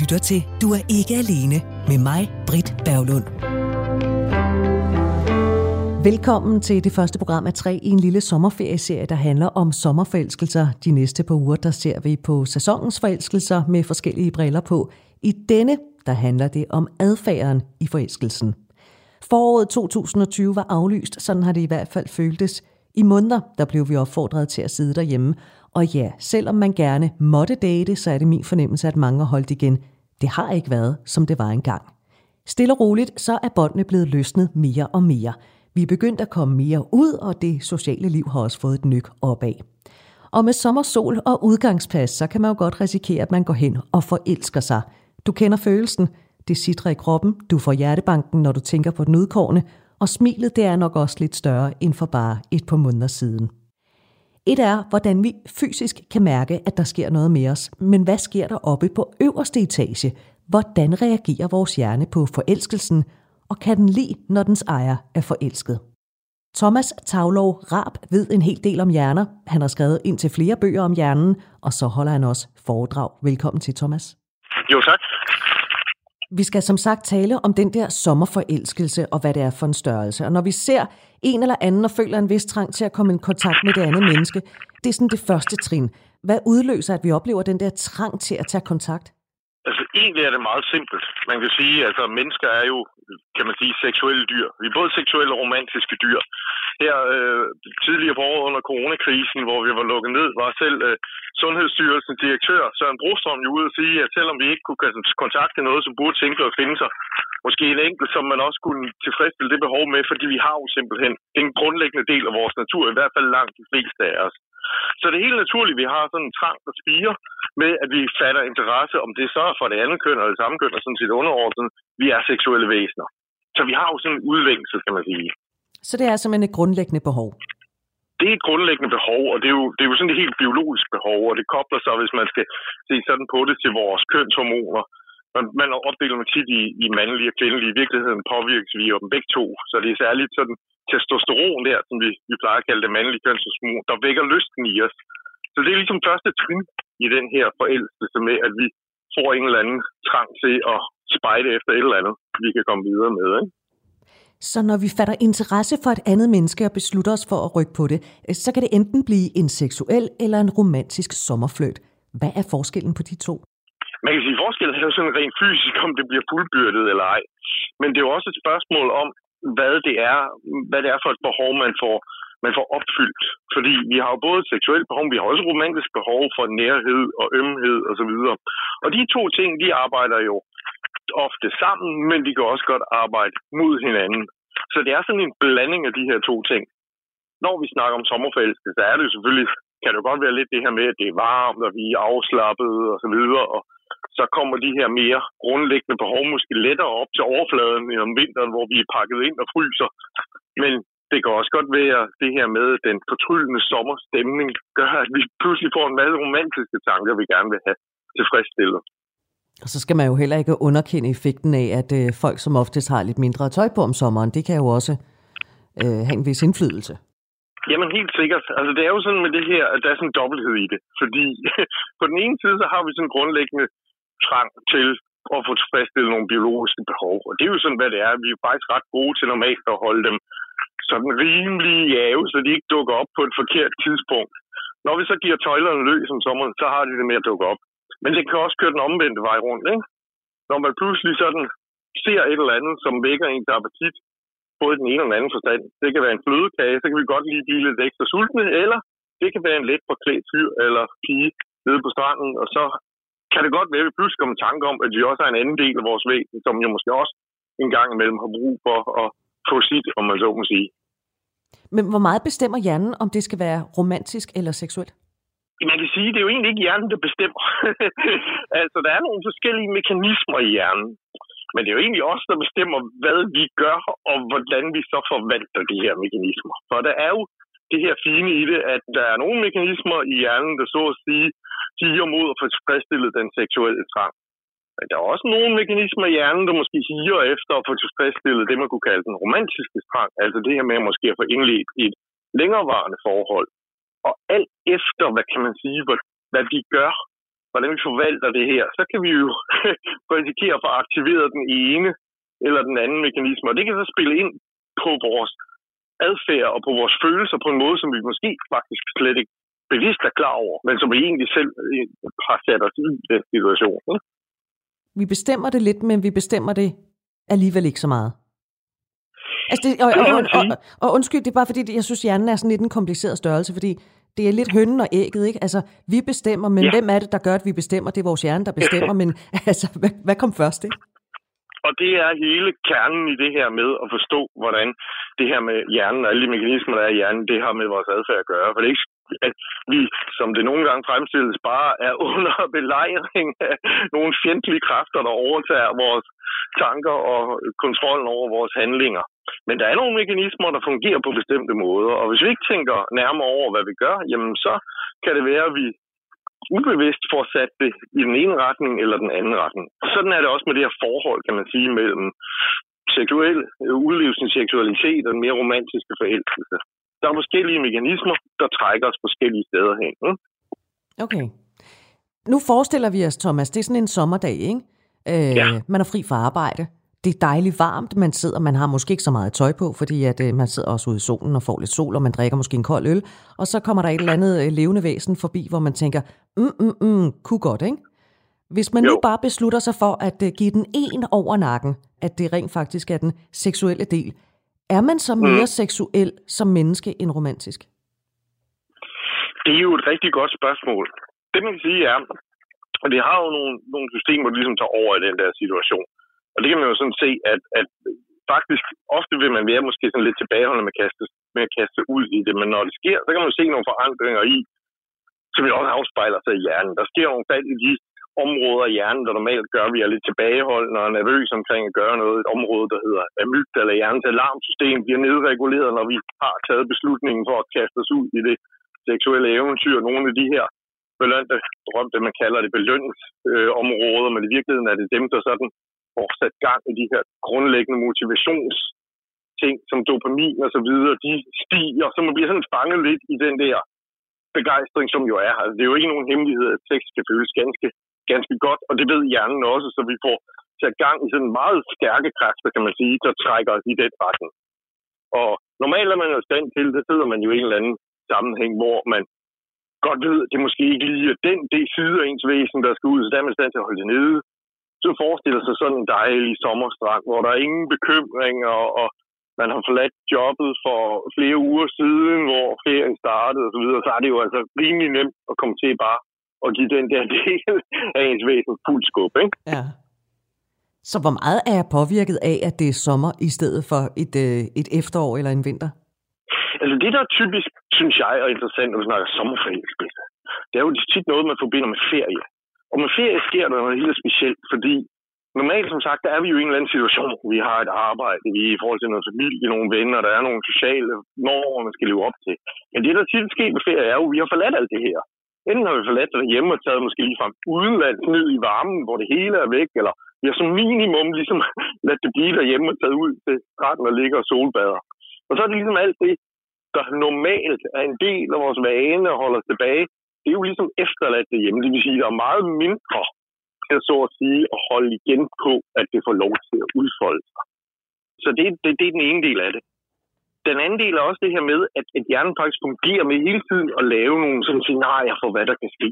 lytter til Du er ikke alene med mig, Britt Berglund. Velkommen til det første program af tre i en lille sommerferieserie, der handler om sommerforelskelser. De næste par uger, der ser vi på sæsonens forelskelser med forskellige briller på. I denne, der handler det om adfærden i forelskelsen. Foråret 2020 var aflyst, sådan har det i hvert fald føltes. I måneder, der blev vi opfordret til at sidde derhjemme. Og ja, selvom man gerne måtte date, så er det min fornemmelse, at mange har holdt igen. Det har ikke været, som det var engang. Stille og roligt, så er båndene blevet løsnet mere og mere. Vi er begyndt at komme mere ud, og det sociale liv har også fået et nyk opad. Og med sommersol og udgangspas, så kan man jo godt risikere, at man går hen og forelsker sig. Du kender følelsen. Det sidder i kroppen. Du får hjertebanken, når du tænker på den udkårne. Og smilet, det er nok også lidt større end for bare et par måneder siden. Et er, hvordan vi fysisk kan mærke, at der sker noget med os. Men hvad sker der oppe på øverste etage? Hvordan reagerer vores hjerne på forelskelsen? Og kan den lide, når dens ejer er forelsket? Thomas Tavlov Rab ved en hel del om hjerner. Han har skrevet ind til flere bøger om hjernen, og så holder han også foredrag. Velkommen til, Thomas. Jo, tak. Vi skal som sagt tale om den der sommerforelskelse og hvad det er for en størrelse. Og når vi ser en eller anden og føler en vis trang til at komme i kontakt med det andet menneske, det er sådan det første trin. Hvad udløser, at vi oplever den der trang til at tage kontakt? Altså egentlig er det meget simpelt. Man kan sige, at altså, mennesker er jo, kan man sige, seksuelle dyr. Vi er både seksuelle og romantiske dyr. Her øh, tidligere på året under coronakrisen, hvor vi var lukket ned, var selv øh, Sundhedsstyrelsens direktør Søren Brostrøm jo ude at sige, at selvom vi ikke kunne kontakte noget, som burde tænke at finde sig, måske en enkelt, som man også kunne tilfredsstille det behov med, fordi vi har jo simpelthen en grundlæggende del af vores natur, i hvert fald langt de fleste af os. Så det er helt naturligt, at vi har sådan en trang, der spiger med, at vi fatter interesse, om det så er for det andet køn eller det samme køn, og sådan set underordnet. Vi er seksuelle væsener. Så vi har jo sådan en udvængelse, kan man sige. Så det er simpelthen et grundlæggende behov? Det er et grundlæggende behov, og det er jo, det er jo sådan et helt biologisk behov, og det kobler sig, hvis man skal se sådan på det, til vores kønshormoner. Man, man opdeler dem tit i, i mandlige og kvindelige. I virkeligheden påvirkes vi jo dem begge to, så det er særligt sådan testosteron der, som vi, vi plejer at kalde det mandlige kønshormon, der vækker lysten i os. Så det er ligesom første trin i den her forelskelse med, at vi får en eller anden trang til at spejde efter et eller andet, vi kan komme videre med. Ikke? Så når vi fatter interesse for et andet menneske og beslutter os for at rykke på det, øh, så kan det enten blive en seksuel eller en romantisk sommerfløjt. Hvad er forskellen på de to? Man kan sige, at forskellen er jo sådan rent fysisk, om det bliver fuldbyrdet eller ej. Men det er jo også et spørgsmål om, hvad det er, hvad det er for et behov, man får, man får opfyldt. Fordi vi har jo både seksuelt behov, vi har også romantisk behov for nærhed og ømhed osv. Og, og de to ting, de arbejder jo ofte sammen, men de kan også godt arbejde mod hinanden. Så det er sådan en blanding af de her to ting. Når vi snakker om sommerforelskelse, så er det jo selvfølgelig, kan det jo godt være lidt det her med, at det er varmt, og vi er afslappede og så videre, og så kommer de her mere grundlæggende behov måske lettere op til overfladen end om vinteren, hvor vi er pakket ind og fryser. Men det kan også godt være det her med den fortryllende sommerstemning, gør, at vi pludselig får en masse romantiske tanker, vi gerne vil have tilfredsstillet. Og så skal man jo heller ikke underkende effekten af, at øh, folk som oftest har lidt mindre tøj på om sommeren, det kan jo også øh, have en vis indflydelse. Jamen helt sikkert. Altså det er jo sådan med det her, at der er sådan en dobbelthed i det. Fordi på den ene side, så har vi sådan grundlæggende trang til at få tilfredsstillet nogle biologiske behov. Og det er jo sådan, hvad det er. Vi er faktisk ret gode til normalt at holde dem sådan rimelig jave, så de ikke dukker op på et forkert tidspunkt. Når vi så giver tøjlerne løs om sommeren, så har de det med at dukke op. Men det kan også køre den omvendte vej rundt, ikke? Når man pludselig sådan ser et eller andet, som vækker ens appetit, både den ene og den anden forstand. Det kan være en flødekage, så kan vi godt lige blive lidt ekstra sultne, eller det kan være en let forklædt fyr eller pige nede på stranden, og så kan det godt være, at vi pludselig kommer i tanke om, at vi også har en anden del af vores væsen, som jo måske også en gang imellem har brug for at få sit, om man så må sige. Men hvor meget bestemmer hjernen, om det skal være romantisk eller seksuelt? Man kan sige, at det er jo egentlig ikke hjernen, der bestemmer. altså, der er nogle forskellige mekanismer i hjernen. Men det er jo egentlig os, der bestemmer, hvad vi gør, og hvordan vi så forvalter de her mekanismer. For der er jo det her fine i det, at der er nogle mekanismer i hjernen, der så at sige higer mod at få tilfredsstillet den seksuelle trang. Men der er også nogle mekanismer i hjernen, der måske higer efter at få tilfredsstillet det, man kunne kalde den romantiske trang. Altså det her med at måske at få indledt et længerevarende forhold. Og alt efter, hvad kan man sige, hvad, hvad vi gør, hvordan vi forvalter det her, så kan vi jo risikere at få aktiveret den ene eller den anden mekanisme. Og det kan så spille ind på vores adfærd og på vores følelser på en måde, som vi måske faktisk slet ikke bevidst er klar over, men som vi egentlig selv øh, har sat os i den situation. Vi bestemmer det lidt, men vi bestemmer det alligevel ikke så meget. Altså det, og, og, og, og, og undskyld, det er bare fordi, jeg synes, hjernen er sådan lidt en kompliceret størrelse, fordi det er lidt hønnen og ægget, ikke? Altså, vi bestemmer, men ja. hvem er det, der gør, at vi bestemmer? Det er vores hjerne, der bestemmer, men altså, hvad, hvad kom først, ikke? Og det er hele kernen i det her med at forstå, hvordan det her med hjernen og alle de mekanismer, der er i hjernen, det har med vores adfærd at gøre. For det er ikke at vi, som det nogle gange fremstilles, bare er under belejring af nogle fjendtlige kræfter, der overtager vores tanker og kontrollen over vores handlinger. Men der er nogle mekanismer, der fungerer på bestemte måder, og hvis vi ikke tænker nærmere over, hvad vi gør, jamen så kan det være, at vi ubevidst får sat det i den ene retning eller den anden retning. Sådan er det også med det her forhold, kan man sige, mellem seksuel udlevelse, seksualitet og den mere romantiske forelskelse. Der er forskellige mekanismer, der trækker os forskellige steder hen. Ikke? Okay. Nu forestiller vi os, Thomas, det er sådan en sommerdag, ikke? Øh, ja. Man er fri fra arbejde det er dejligt varmt, man sidder, man har måske ikke så meget tøj på, fordi at, øh, man sidder også ude i solen og får lidt sol, og man drikker måske en kold øl, og så kommer der et eller andet øh, levende væsen forbi, hvor man tænker, mm, mm, mm, kunne godt, ikke? Hvis man jo. nu bare beslutter sig for at uh, give den en over nakken, at det rent faktisk er den seksuelle del, er man så mere mm. seksuel som menneske end romantisk? Det er jo et rigtig godt spørgsmål. Det man kan sige er, at vi har jo nogle, nogle systemer, der ligesom tager over i den der situation. Og det kan man jo sådan se, at, at faktisk ofte vil man være måske sådan lidt tilbageholdende med at, kaste, med at kaste ud i det, men når det sker, så kan man jo se nogle forandringer i, som jo også afspejler sig i hjernen. Der sker nogle fald i de områder i hjernen, der normalt gør, at vi er lidt tilbageholdende og nervøse omkring at gøre noget. Et område, der hedder amygdala, eller hjernens alarmsystem, bliver nedreguleret, når vi har taget beslutningen for at kaste os ud i det seksuelle eventyr. Nogle af de her belønte drømte, man kalder det belønningsområder, øh, men i virkeligheden er det dem, der sådan får sat gang i de her grundlæggende motivationsting, som dopamin og så videre, de stiger, så man bliver sådan fanget lidt i den der begejstring, som jo er. Altså, det er jo ikke nogen hemmelighed, at sex kan føles ganske, ganske godt, og det ved hjernen også, så vi får sat gang i sådan meget stærke kræfter, kan man sige, der trækker os i den retning. Og normalt er man jo stand til, det sidder man jo i en eller anden sammenhæng, hvor man godt ved, at det måske ikke lige er den det side af ens væsen, der skal ud, så der er man stand til at holde det nede så forestiller sig sådan en dejlig sommerstrand, hvor der er ingen bekymringer, og man har forladt jobbet for flere uger siden, hvor ferien startede osv., så, så er det jo altså rimelig nemt at komme til bare at give den der del af ens væsen fuld skub, ikke? Ja. Så hvor meget er jeg påvirket af, at det er sommer i stedet for et, øh, et efterår eller en vinter? Altså det, der er typisk, synes jeg, er interessant, når vi snakker sommerferie, det er jo tit noget, man forbinder med ferie. Og med ferie sker der noget helt specielt, fordi normalt, som sagt, der er vi jo i en eller anden situation. Vi har et arbejde, vi er i forhold til noget familie, nogle venner, der er nogle sociale normer, man skal leve op til. Men det, der tit sker med ferie, er jo, at vi har forladt alt det her. Enten har vi forladt det hjemme og taget måske lige fra udenlands ned i varmen, hvor det hele er væk, eller vi har som minimum ligesom ladt det blive derhjemme og taget ud til stranden og ligger og solbader. Og så er det ligesom alt det, der normalt er en del af vores vane og holder os tilbage, det er jo ligesom efterladt derhjemme. Det vil sige, at der er meget mindre til så at sige at holde igen på, at det får lov til at udfolde sig. Så det, det, det er den ene del af det. Den anden del er også det her med, at, at hjernen faktisk fungerer med hele tiden at lave nogle sådan scenarier for, hvad der kan ske.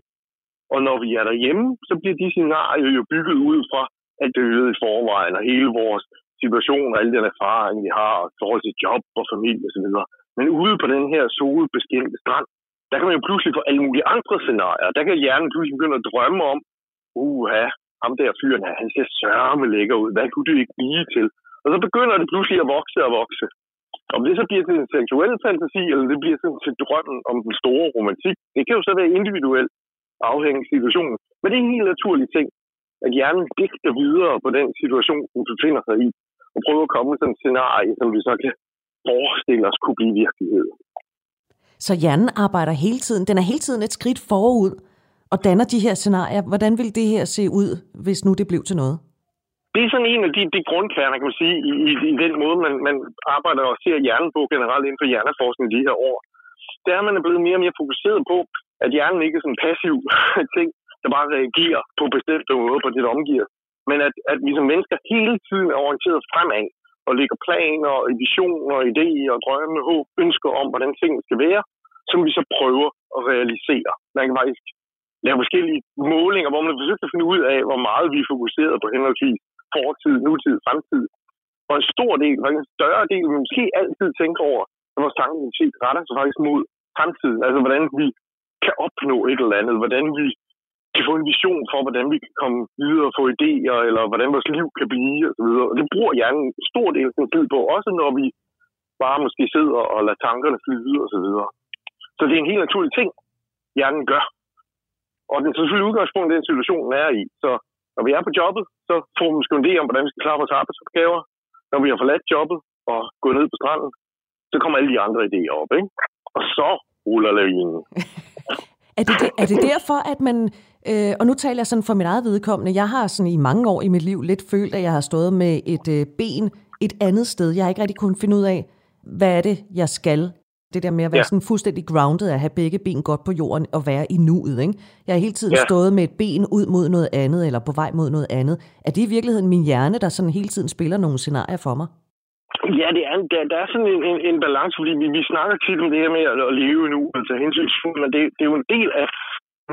Og når vi er derhjemme, så bliver de scenarier jo bygget ud fra alt det øget i forvejen, og hele vores situation og alle den erfaring, vi har, og forhold til job og familie osv. Men ude på den her solbeskændte strand, der kan man jo pludselig få alle mulige andre scenarier. Der kan hjernen pludselig begynde at drømme om, uha, ham der fyren her, han ser sørme lækker ud. Hvad kunne det ikke blive til? Og så begynder det pludselig at vokse og vokse. Om det så bliver til en seksuel fantasi, eller det bliver sådan til drømmen om den store romantik, det kan jo så være individuelt afhængig af situationen. Men det er en helt naturlig ting, at hjernen digter videre på den situation, du befinder sig i, og prøver at komme med sådan et scenarie, som vi så kan forestille os kunne blive virkelighed. Så hjernen arbejder hele tiden, den er hele tiden et skridt forud og danner de her scenarier. Hvordan vil det her se ud, hvis nu det blev til noget? Det er sådan en af de, de grundkerner, kan man sige, i, i, i den måde, man, man arbejder og ser hjernen på generelt inden for hjerneforskning de her år. Der er man blevet mere og mere fokuseret på, at hjernen ikke er sådan en passiv ting, der bare reagerer på bestemte måder på det, der omgiver. Men at, at vi som mennesker hele tiden er orienteret fremad og lægger planer, visioner, idéer, og drømme, håb, ønsker om, hvordan tingene skal være, som vi så prøver at realisere. Man kan faktisk lave forskellige målinger, hvor man forsøger at finde ud af, hvor meget vi er fokuseret på henholdsvis fortid, nutid, fremtid. Og en stor del, faktisk en større del, vi måske altid tænker over, at vores tankenitet retter sig faktisk mod fremtiden. Altså hvordan vi kan opnå et eller andet, hvordan vi kan få en vision for, hvordan vi kan komme videre og få idéer, eller hvordan vores liv kan blive, og så videre. Og det bruger hjernen en stor del af sin tid på, også når vi bare måske sidder og lader tankerne flyde og så videre. Så det er en helt naturlig ting, hjernen gør. Og den selvfølgelig udgangspunkt i den situationen er i. Så når vi er på jobbet, så får vi måske en idé om, hvordan vi skal klare vores arbejdsopgaver. Når vi har forladt jobbet og gået ned på stranden, så kommer alle de andre idéer op, ikke? Og så ruller lavinen. er, det, er det derfor, at man... Øh, og nu taler jeg sådan for mit eget vedkommende. Jeg har sådan i mange år i mit liv lidt følt, at jeg har stået med et øh, ben et andet sted. Jeg har ikke rigtig kunnet finde ud af, hvad er det, jeg skal det der med at være ja. sådan fuldstændig grounded, at have begge ben godt på jorden og være i nuet. Ikke? Jeg har hele tiden ja. stået med et ben ud mod noget andet, eller på vej mod noget andet. Er det i virkeligheden min hjerne, der sådan hele tiden spiller nogle scenarier for mig? Ja, det er, der, der er sådan en, en, en balance, fordi vi, vi snakker tit om det her med at, at leve nu, altså hensyn, men det, det er jo en del af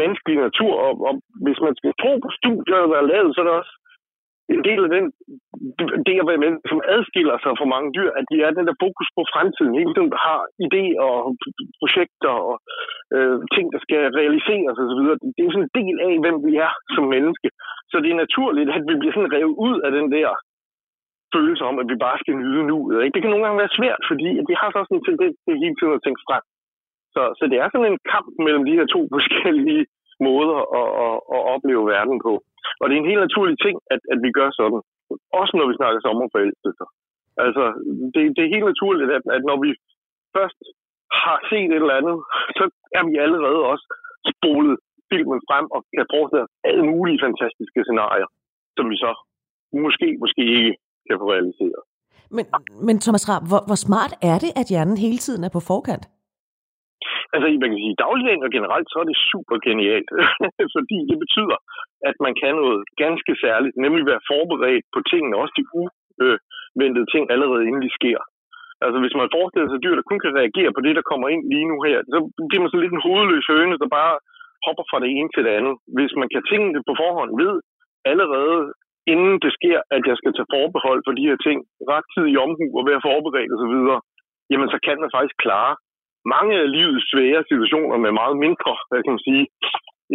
menneskelig natur, og, og hvis man skal tro på studier, der er lavet, så er det også en del af den, det at være som adskiller sig fra mange dyr, at de er den der fokus på fremtiden. Hele tiden har idéer og projekter og øh, ting, der skal realiseres osv. Det er jo sådan en del af, hvem vi er som menneske. Så det er naturligt, at vi bliver sådan revet ud af den der følelse om, at vi bare skal nyde nu. Ikke? Det kan nogle gange være svært, fordi vi har så også en tendens til hele tiden at tænke frem. Så, så det er sådan en kamp mellem de her to forskellige måder at, at, at opleve verden på. Og det er en helt naturlig ting, at, at vi gør sådan. Også når vi snakker sommerforelskelser. Altså, det, det er helt naturligt, at, at når vi først har set et eller andet, så er vi allerede også spolet filmen frem og kan forestille alle mulige fantastiske scenarier, som vi så måske, måske ikke kan få realiseret. Men, men Thomas Raab, hvor, hvor smart er det, at hjernen hele tiden er på forkant? Altså, man kan sige, dagligdagen og generelt, så er det super genialt. fordi det betyder, at man kan noget ganske særligt, nemlig være forberedt på tingene, også de uventede ting allerede inden de sker. Altså, hvis man forestiller sig dyr, der kun kan reagere på det, der kommer ind lige nu her, så bliver man så lidt en hovedløs høne, der bare hopper fra det ene til det andet. Hvis man kan tænke det på forhånd, ved allerede inden det sker, at jeg skal tage forbehold for de her ting, ret tid i omhu og være forberedt osv., jamen så kan man faktisk klare mange af livets svære situationer med meget mindre, hvad kan man sige,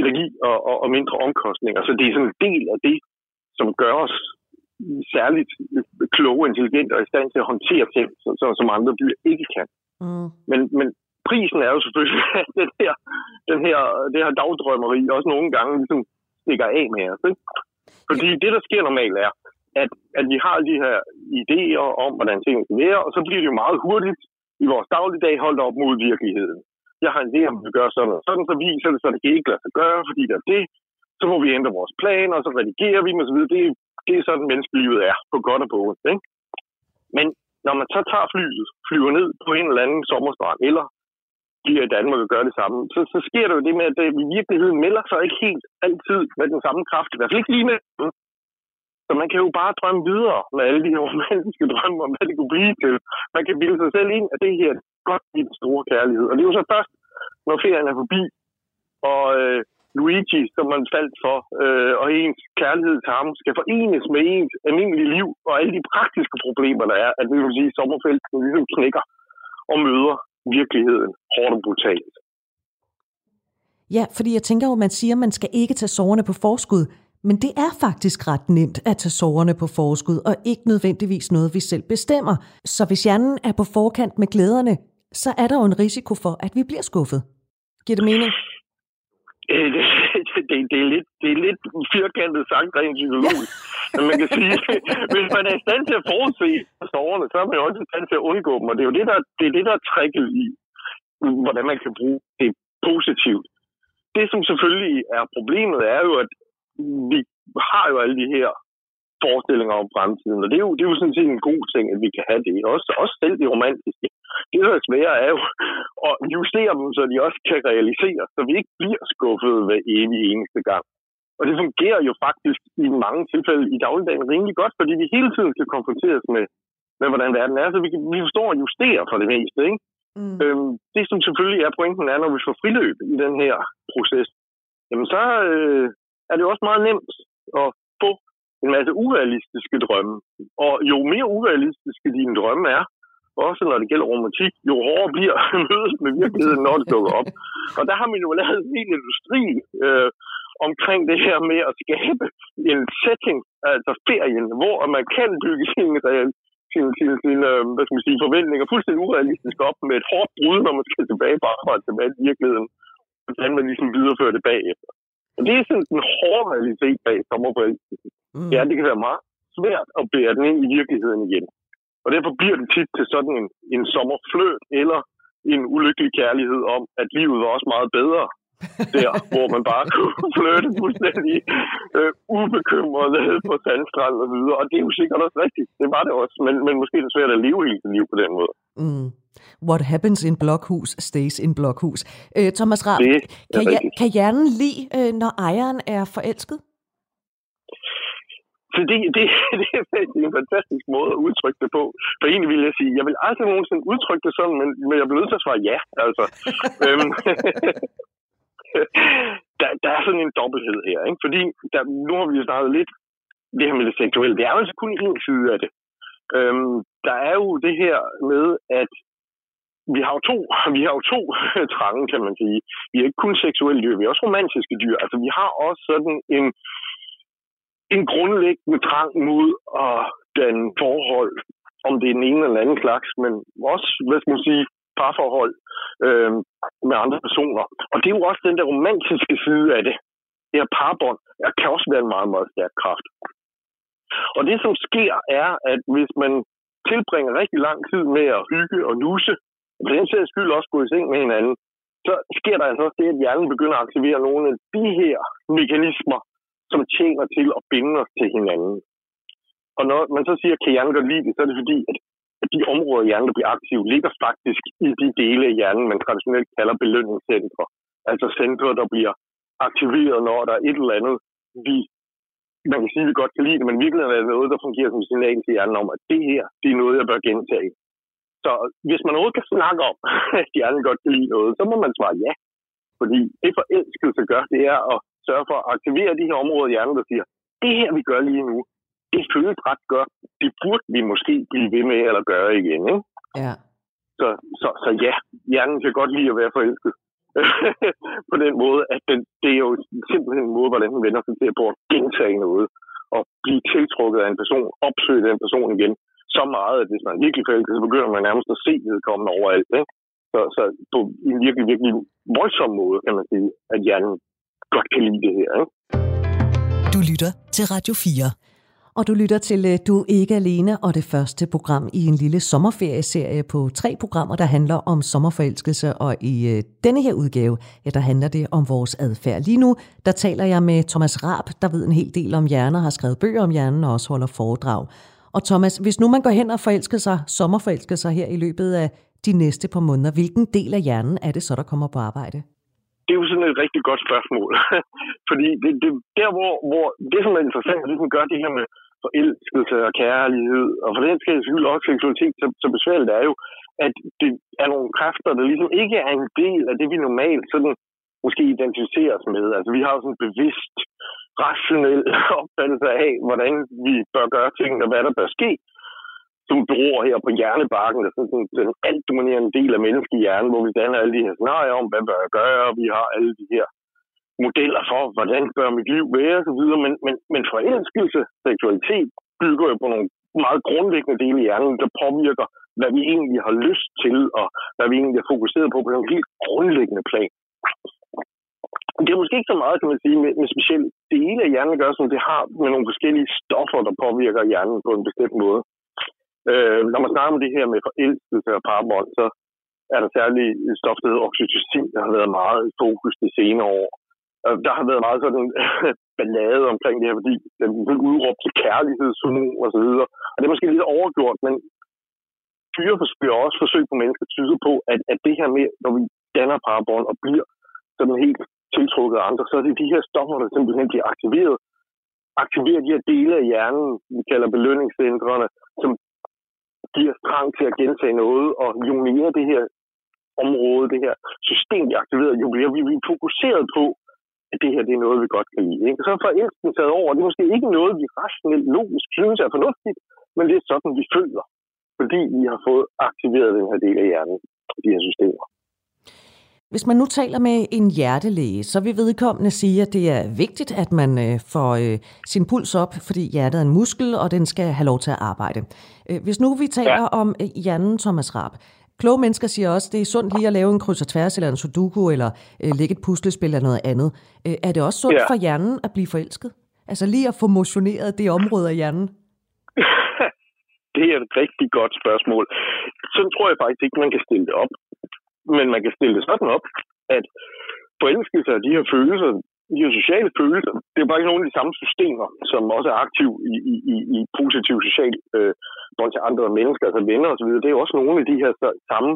energi og, og, og mindre omkostninger. Så det er sådan en del af det, som gør os særligt kloge, intelligente og i stand til at håndtere ting, som, som andre dyr ikke kan. Mm. Men, men prisen er jo selvfølgelig, at den her, den her, det her dagdrømmeri også nogle gange ligesom stikker af med os. Ikke? Fordi det, der sker normalt, er, at, at vi har de her idéer om, hvordan tingene skal være, og så bliver det jo meget hurtigt i vores dagligdag holdt op mod virkeligheden. Jeg har en idé om, at vi gør sådan og sådan, så viser det, så det kan ikke lade sig gøre, fordi der er det. Så må vi ændre vores plan, og så redigerer vi dem osv. Det, det er sådan, menneskelivet er, på godt og på ondt. Ikke? Men når man så tager flyet, flyver ned på en eller anden sommerstrand, eller i Danmark og gør det samme, så, så sker der jo det med, at det i virkeligheden melder sig ikke helt altid med den samme kraft. I hvert fald ikke lige med så man kan jo bare drømme videre med alle de her romantiske drømme om, hvad det kunne blive til. Man kan bilde sig selv ind, at det her er godt i den store kærlighed. Og det er jo så først, når ferien er forbi, og øh, Luigi, som man faldt for, øh, og ens kærlighed til ham, skal forenes med ens almindelige liv, og alle de praktiske problemer, der er, at vi vil sige, sommerfelten ligesom knækker og møder virkeligheden hårdt og brutalt. Ja, fordi jeg tænker jo, man siger, at man skal ikke tage sårene på forskud. Men det er faktisk ret nemt at tage soverne på forskud, og ikke nødvendigvis noget, vi selv bestemmer. Så hvis hjernen er på forkant med glæderne, så er der jo en risiko for, at vi bliver skuffet. Giver det mening? Øh, det, det, det, er lidt, det er lidt firkantet sagt rent psykologisk. Men man kan sige, hvis man er i stand til at forudse soverne, så er man jo også i stand til at undgå dem. Og det er jo det, der, det er det, der er tricket i, hvordan man kan bruge det positivt. Det, som selvfølgelig er problemet, er jo, at vi har jo alle de her forestillinger om fremtiden, og det er jo, det er jo sådan set en god ting, at vi kan have det. Også, også selv det romantiske. Det, der er svære, er jo at justere dem, så de også kan realiseres, så vi ikke bliver skuffet hver evig eneste gang. Og det fungerer jo faktisk i mange tilfælde i dagligdagen rimelig godt, fordi vi hele tiden skal konfronteres med, med hvordan verden er. Så vi, vi forstår at justere for det meste. Ikke? Mm. Øhm, det, som selvfølgelig er pointen, er, når vi får friløb i den her proces, jamen så øh, er det også meget nemt at få en masse urealistiske drømme. Og jo mere urealistiske dine drømme er, også når det gælder romantik, jo hårdere bliver mødet med virkeligheden, når det dukker op. Og der har man jo lavet en hel industri øh, omkring det her med at skabe en setting, altså ferien, hvor man kan bygge sin, sin, sin, sin øh, hvad skal man sige, forventninger fuldstændig urealistisk op med et hårdt brud, når man skal tilbage på arbejde tilbage til virkeligheden. Hvordan man ligesom viderefører det bagefter. Og det er sådan en hård realitet bag sommerforelskelsen. Mm. Ja, det kan være meget svært at bære den ind i virkeligheden igen. Og derfor bliver det tit til sådan en, en sommerfløt eller en ulykkelig kærlighed om, at livet var også meget bedre der, hvor man bare kunne flytte fuldstændig øh, ubekymret på sandstrand og videre. Og det er jo sikkert også rigtigt. Det var det også. Men, men måske er det svært at leve hele sit liv på den måde. Mm. What happens in blokhus stays in blokhus. Øh, Thomas Raab, kan, ja, kan hjernen lide, øh, når ejeren er forelsket? Så det, det, det er en fantastisk måde at udtrykke det på. For egentlig vil jeg sige, jeg vil aldrig nogensinde udtrykke det sådan, men, men jeg bliver nødt til at svare ja. Altså. øhm, der, der er sådan en dobbelthed her, ikke? fordi der, nu har vi jo snakket lidt det her med det seksuelle. Det er jo altså kun en side af det. Øhm, der er jo det her med, at vi har jo to, vi har jo to trange, kan man sige. Vi er ikke kun seksuelle dyr, vi er også romantiske dyr. Altså, vi har også sådan en, en grundlæggende trang mod at den forhold, om det er den ene eller anden slags, men også, hvad skal man sige, parforhold øh, med andre personer. Og det er jo også den der romantiske side af det. Det her parbånd kan også være en meget, meget stærk kraft. Og det, som sker, er, at hvis man tilbringer rigtig lang tid med at hygge og nusse, og for den sags skyld også gå i seng med hinanden, så sker der altså også det, at hjernen begynder at aktivere nogle af de her mekanismer, som tjener til at binde os til hinanden. Og når man så siger, kan hjernen godt lide det, så er det fordi, at de områder i hjernen, der bliver aktive, ligger faktisk i de dele af hjernen, man traditionelt kalder belønningscentre. Altså centre, der bliver aktiveret, når der er et eller andet, vi man kan sige, vi godt kan lide det, men virkelig er det noget, der fungerer som signal til hjernen om, at det her, det er noget, jeg bør gentage. Så hvis man overhovedet kan snakke om, at hjernen godt kan lide noget, så må man svare ja. Fordi det forelskelse gør, det er at sørge for at aktivere de her områder i hjernen, der siger, det her, vi gør lige nu, det føles ret godt. Det burde vi måske blive ved med eller gøre igen. Ikke? Ja. Så, så, så ja, hjernen kan godt lide at være forelsket. på den måde, at den, det er jo simpelthen en måde, hvordan den vender sig til på at gentage noget og blive tiltrukket af en person, opsøge den person igen, så meget, at hvis man virkelig forelsket, så begynder man nærmest at se vedkommende overalt. Ikke? Så, så på en virkelig, virkelig voldsom måde, kan man sige, at hjernen godt kan lide det her. Ikke? Du lytter til Radio 4 og du lytter til øh, Du er ikke alene og det første program i en lille sommerferieserie på tre programmer, der handler om sommerforelskelse, og i øh, denne her udgave, ja, der handler det om vores adfærd. Lige nu, der taler jeg med Thomas Raab, der ved en hel del om hjerner, har skrevet bøger om hjernen og også holder foredrag. Og Thomas, hvis nu man går hen og forelsker sig, sommerforelsker sig her i løbet af de næste par måneder, hvilken del af hjernen er det så, der kommer på arbejde? Det er jo sådan et rigtig godt spørgsmål. Fordi det, det, der, hvor, hvor det, som er interessant, det som gør det her med forelskelse og kærlighed, og for den skal skyld også seksualitet så, så besværligt er jo, at det er nogle kræfter, der ligesom ikke er en del af det, vi normalt sådan måske identificerer os med. Altså vi har jo sådan en bevidst, rationel opfattelse af, hvordan vi bør gøre tingene, og hvad der bør ske, som beror her på hjernebarken, der er sådan den alt dominerende del af menneskehjernen, hvor vi danner alle de her scenarier om, hvad bør jeg gøre, og vi har alle de her modeller for, hvordan bør mit liv være osv., men, men, men forelskelse, seksualitet, bygger jo på nogle meget grundlæggende dele i hjernen, der påvirker, hvad vi egentlig har lyst til, og hvad vi egentlig er fokuseret på på en helt grundlæggende plan. Det er måske ikke så meget, kan man sige, med, med specielt dele af hjernen gør, som det har med nogle forskellige stoffer, der påvirker hjernen på en bestemt måde. Øh, når man snakker om det her med forelskelse og parbold, så er der særligt stof, der hedder oxytocin, der har været meget i fokus de senere år. Øh, der har været meget sådan ballade omkring det her, fordi den blev udråbt til kærlighedshormon og så videre. Og det er måske lidt overgjort, men dyreforsøg og også forsøg på mennesker tyder på, at, at det her med, når vi danner parabånd og bliver sådan helt tiltrukket af andre, så er det de her stoffer, der simpelthen bliver aktiveret. Aktiverer de her dele af hjernen, vi kalder belønningscentrene, som giver trang til at gentage noget, og jo mere det her område, det her system vi aktiverer, jo mere vi er fokuseret på, at det her det er noget, vi godt kan lide. Ikke? Så for elsten taget over, det er måske ikke noget, vi rationelt logisk synes er fornuftigt, men det er sådan, vi føler, fordi vi har fået aktiveret den her del af hjernen, de her systemer. Hvis man nu taler med en hjertelæge, så vil vedkommende sige, at det er vigtigt, at man øh, får øh, sin puls op, fordi hjertet er en muskel, og den skal have lov til at arbejde. Øh, hvis nu vi taler ja. om hjernen, Thomas Raab, Kloge mennesker siger også, at det er sundt lige at lave en kryds og tværs, eller en sudoku, eller øh, lægge et puslespil eller noget andet. Øh, er det også sundt ja. for hjernen at blive forelsket? Altså lige at få motioneret det område af hjernen? det er et rigtig godt spørgsmål. Sådan tror jeg faktisk ikke, man kan stille det op. Men man kan stille det sådan op, at forelskelse af de her følelser, de her sociale følelser, det er faktisk nogle af de samme systemer, som også er aktive i, i, i, i positiv social øh, bånd til andre mennesker, altså venner osv. Det er også nogle af de her samme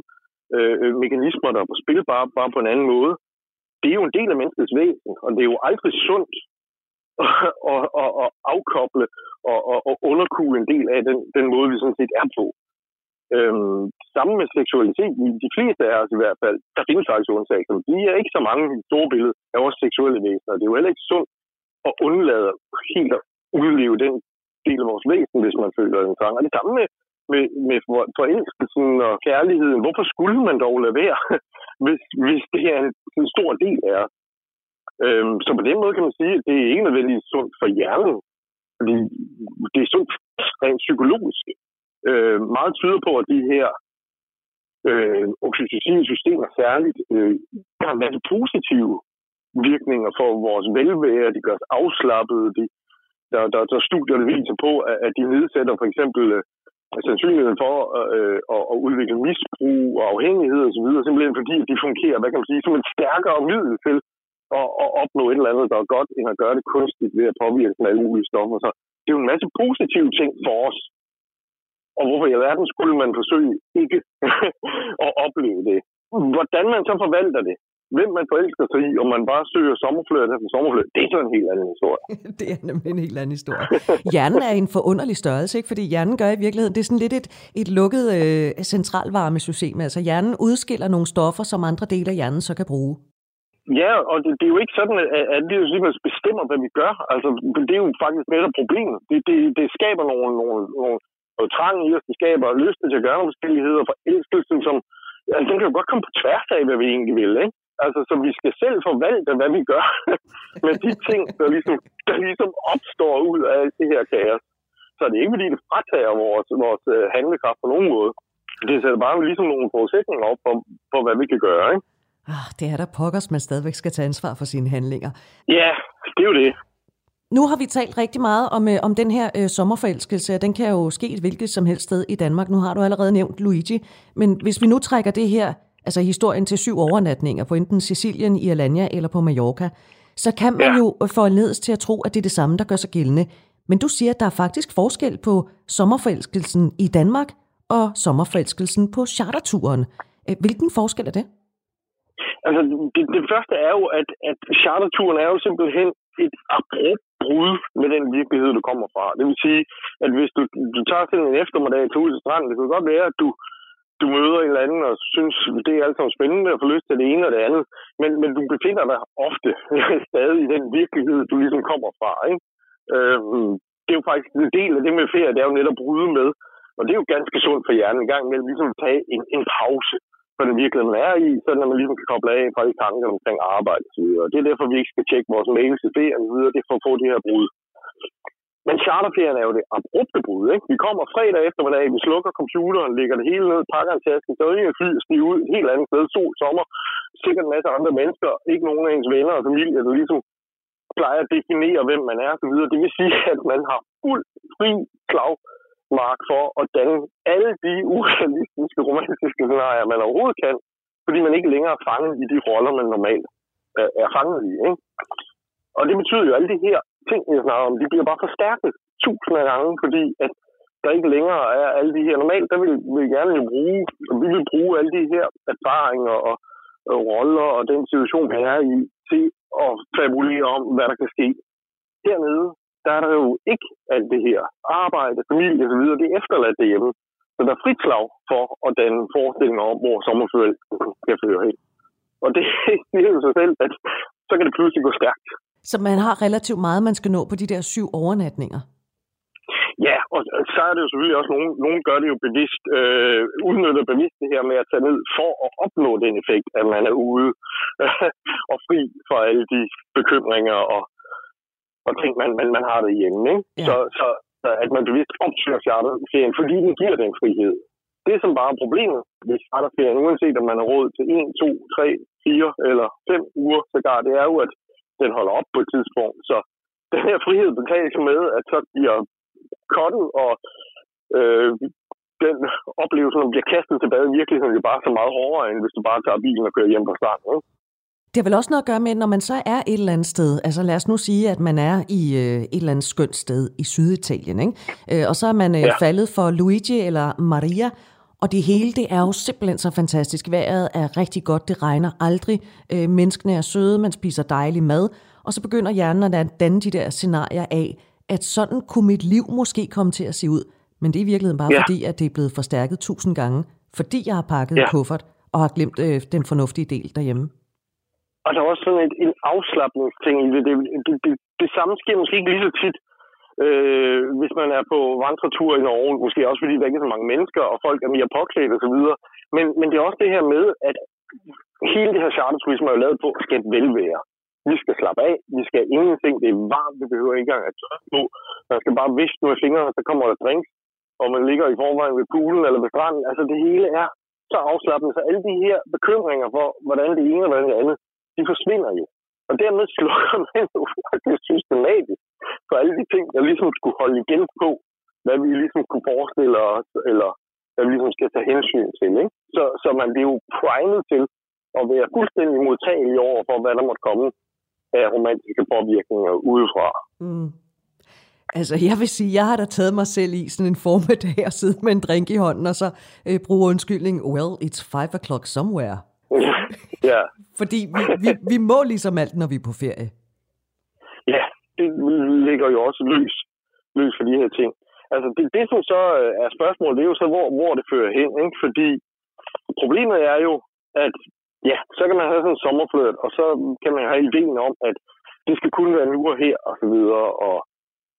øh, mekanismer, der er på spil, bare, bare på en anden måde. Det er jo en del af menneskets væsen, og det er jo aldrig sundt at, at, at afkoble og, og, og underkue en del af den, den måde, vi sådan set er på. Øhm, sammen med seksualitet, i de fleste af os i hvert fald, der findes faktisk undtagelser. Vi er ikke så mange i store billede af vores seksuelle væsener. Det er jo heller ikke sundt at undlade helt at udleve den del af vores væsen, hvis man føler en trang. Og det samme med, med, med forelskelsen og kærligheden. Hvorfor skulle man dog lade være, hvis, hvis det er en, en stor del af os? Øhm, så på den måde kan man sige, at det er ikke nødvendigvis sundt for hjernen, fordi det er sundt rent psykologisk. Øh, meget tyder på, at de her øh, oxytocin systemer særligt øh, har en masse positive virkninger for vores velvære. De gør os afslappede. De, der, der, der er studier, der viser på, at, at de nedsætter for eksempel øh, sandsynligheden for øh, at, at udvikle misbrug og afhængighed osv., simpelthen fordi de fungerer, hvad kan man sige, som et stærkere middel til at, at opnå et eller andet, der er godt, end at gøre det kunstigt ved at påvirke den alle mulige stoffer. Så det er jo en masse positive ting for os. Og hvorfor i alverden skulle man forsøge ikke at opleve det? Hvordan man så forvalter det, hvem man forelsker sig i, og man bare søger sommerfløjt efter sommerfløjt, det er så en helt anden historie. det er nemlig en helt anden historie. Hjernen er en forunderlig størrelse, ikke? fordi hjernen gør i virkeligheden, det er sådan lidt et, et lukket øh, centralvarmesystem. Altså hjernen udskiller nogle stoffer, som andre dele af hjernen så kan bruge. Ja, og det, det er jo ikke sådan, at, at det jo simpelthen bestemmer, hvad vi gør. Altså, det er jo faktisk netop problemet. Det, det, det skaber nogle, nogle, nogle, noget trang i os, det skaber lyst til at gøre nogle forskelligheder, forelskelsen, som altså, den kan jo godt komme på tværs af, hvad vi egentlig vil, ikke? Altså, så vi skal selv forvalte, hvad vi gør med de ting, der ligesom, der ligesom opstår ud af det her kaos. Så det er ikke, fordi det fratager vores, vores øh, handlekraft på nogen måde. Det sætter bare ligesom nogle forudsætninger op for, for hvad vi kan gøre, ikke? Ah, det er der pokkers, man stadigvæk skal tage ansvar for sine handlinger. Ja, det er jo det. Nu har vi talt rigtig meget om, øh, om den her øh, sommerforelskelse, og den kan jo ske et hvilket som helst sted i Danmark. Nu har du allerede nævnt Luigi, men hvis vi nu trækker det her, altså historien til syv overnatninger på enten Sicilien, Irlanda eller på Mallorca, så kan man ja. jo få ledes til at tro, at det er det samme, der gør sig gældende. Men du siger, at der er faktisk forskel på sommerforelskelsen i Danmark og sommerforelskelsen på charterturen. Øh, hvilken forskel er det? Altså, det, det første er jo, at, at charterturen er jo simpelthen et abrupt brud med den virkelighed, du kommer fra. Det vil sige, at hvis du, du tager til en eftermiddag til ud til stranden, det kan godt være, at du, du møder en eller anden og synes, det er alt sammen spændende at få lyst til det ene og det andet, men, men du befinder dig ofte stadig i den virkelighed, du ligesom kommer fra. Ikke? Øhm, det er jo faktisk en del af det med ferie, det er jo netop at bryde med. Og det er jo ganske sundt for hjernen en gang imellem, ligesom at tage en, en pause for den virkelighed, man er i, så at man ligesom kan koble af fra de tanker omkring arbejde osv. Det er derfor, vi ikke skal tjekke vores mails i det og videre. Det er for at få det her brud. Men charterferien er jo det abrupte brud. Ikke? Vi kommer fredag eftermiddag, vi slukker computeren, lægger det hele ned, pakker en taske, så er fly stiger ud et helt andet sted, sol, sommer, sikkert en masse andre mennesker, ikke nogen af ens venner og familie, der ligesom plejer at definere, hvem man er osv. Det vil sige, at man har fuld fri slag mark for at danne alle de urealistiske romantiske scenarier, man overhovedet kan, fordi man ikke længere er fanget i de roller, man normalt øh, er fanget i. Ikke? Og det betyder jo, at alle de her ting, jeg snakker om, de bliver bare forstærket tusind af gange, fordi at der ikke længere er alle de her. Normalt, der vil vi gerne jo bruge, vi vil bruge alle de her erfaringer og, og roller og den situation, vi er i, til og fabulere om, hvad der kan ske. Hernede, der er der jo ikke alt det her. Arbejde, familie osv., det er efterladt derhjemme. Så der er frit slag for at danne forestillinger om, hvor sommerferien skal føre hen. Og det siger jo sig selv, at så kan det pludselig gå stærkt. Så man har relativt meget, man skal nå på de der syv overnatninger? Ja, og så er det jo selvfølgelig også, nogen, nogen gør det jo bevidst, øh, udnytter bevidst det her med at tage ned for at opnå den effekt, at man er ude og fri fra alle de bekymringer og, og ting, man, man, man har derhjemme. Ikke? Ja. Så, så, at man bevidst opsøger charterferien, fordi den giver den frihed. Det, som bare er problemet ved charterferien, uanset om man har råd til 1, 2, 3, 4 eller 5 uger sågar, det er jo, at den holder op på et tidspunkt. Så den her frihed beklages med, at så bliver kottet, og øh, den oplevelse, der bliver kastet tilbage i virkeligheden, er bare så meget hårdere, end hvis du bare tager bilen og kører hjem på starten. Ikke? Det har vel også noget at gøre med, når man så er et eller andet sted, altså lad os nu sige, at man er i øh, et eller andet skønt sted i Syditalien, ikke? Øh, og så er man øh, ja. faldet for Luigi eller Maria, og det hele, det er jo simpelthen så fantastisk. Vejret er rigtig godt, det regner aldrig, øh, menneskene er søde, man spiser dejlig mad, og så begynder hjernen at danne de der scenarier af, at sådan kunne mit liv måske komme til at se ud. Men det er i virkeligheden bare ja. fordi, at det er blevet forstærket tusind gange, fordi jeg har pakket ja. kuffert og har glemt øh, den fornuftige del derhjemme. Og der er også sådan et, en afslappningsting i det. Det, det, det. det samme sker måske ikke lige så tit, øh, hvis man er på vandretur i Norge. Måske også fordi der ikke er så mange mennesker, og folk er mere påklædt osv. Men, men det er også det her med, at hele det her charterturisme er jo lavet på at skabe velvære. Vi skal slappe af, vi skal ingenting, det er varmt, vi behøver ikke engang at tørre på. Man skal bare viske med fingrene, så kommer der drinks, og man ligger i forvejen ved poolen eller ved stranden. Altså det hele er så afslappende, så alle de her bekymringer for, hvordan det ene og hvordan det andet, de forsvinder jo. Og dermed slukker man jo faktisk systematisk for alle de ting, der ligesom skulle holde igen på, hvad vi ligesom kunne forestille os, eller hvad vi ligesom skal tage hensyn til. Ikke? Så, så man bliver jo primet til at være fuldstændig modtagelig over for, hvad der måtte komme af romantiske påvirkninger udefra. Mm. Altså, jeg vil sige, jeg har da taget mig selv i sådan en formiddag og sidde med en drink i hånden, og så øh, bruge undskyldning, well, it's five o'clock somewhere ja. Fordi vi, vi, vi må ligesom alt, når vi er på ferie. Ja, det ligger jo også løs, løs for de her ting. Altså, det, det som så øh, er spørgsmålet, det er jo så, hvor, hvor det fører hen. Ikke? Fordi problemet er jo, at ja, så kan man have sådan en sommerfløjt, og så kan man have ideen om, at det skal kun være nu og her, og så videre, og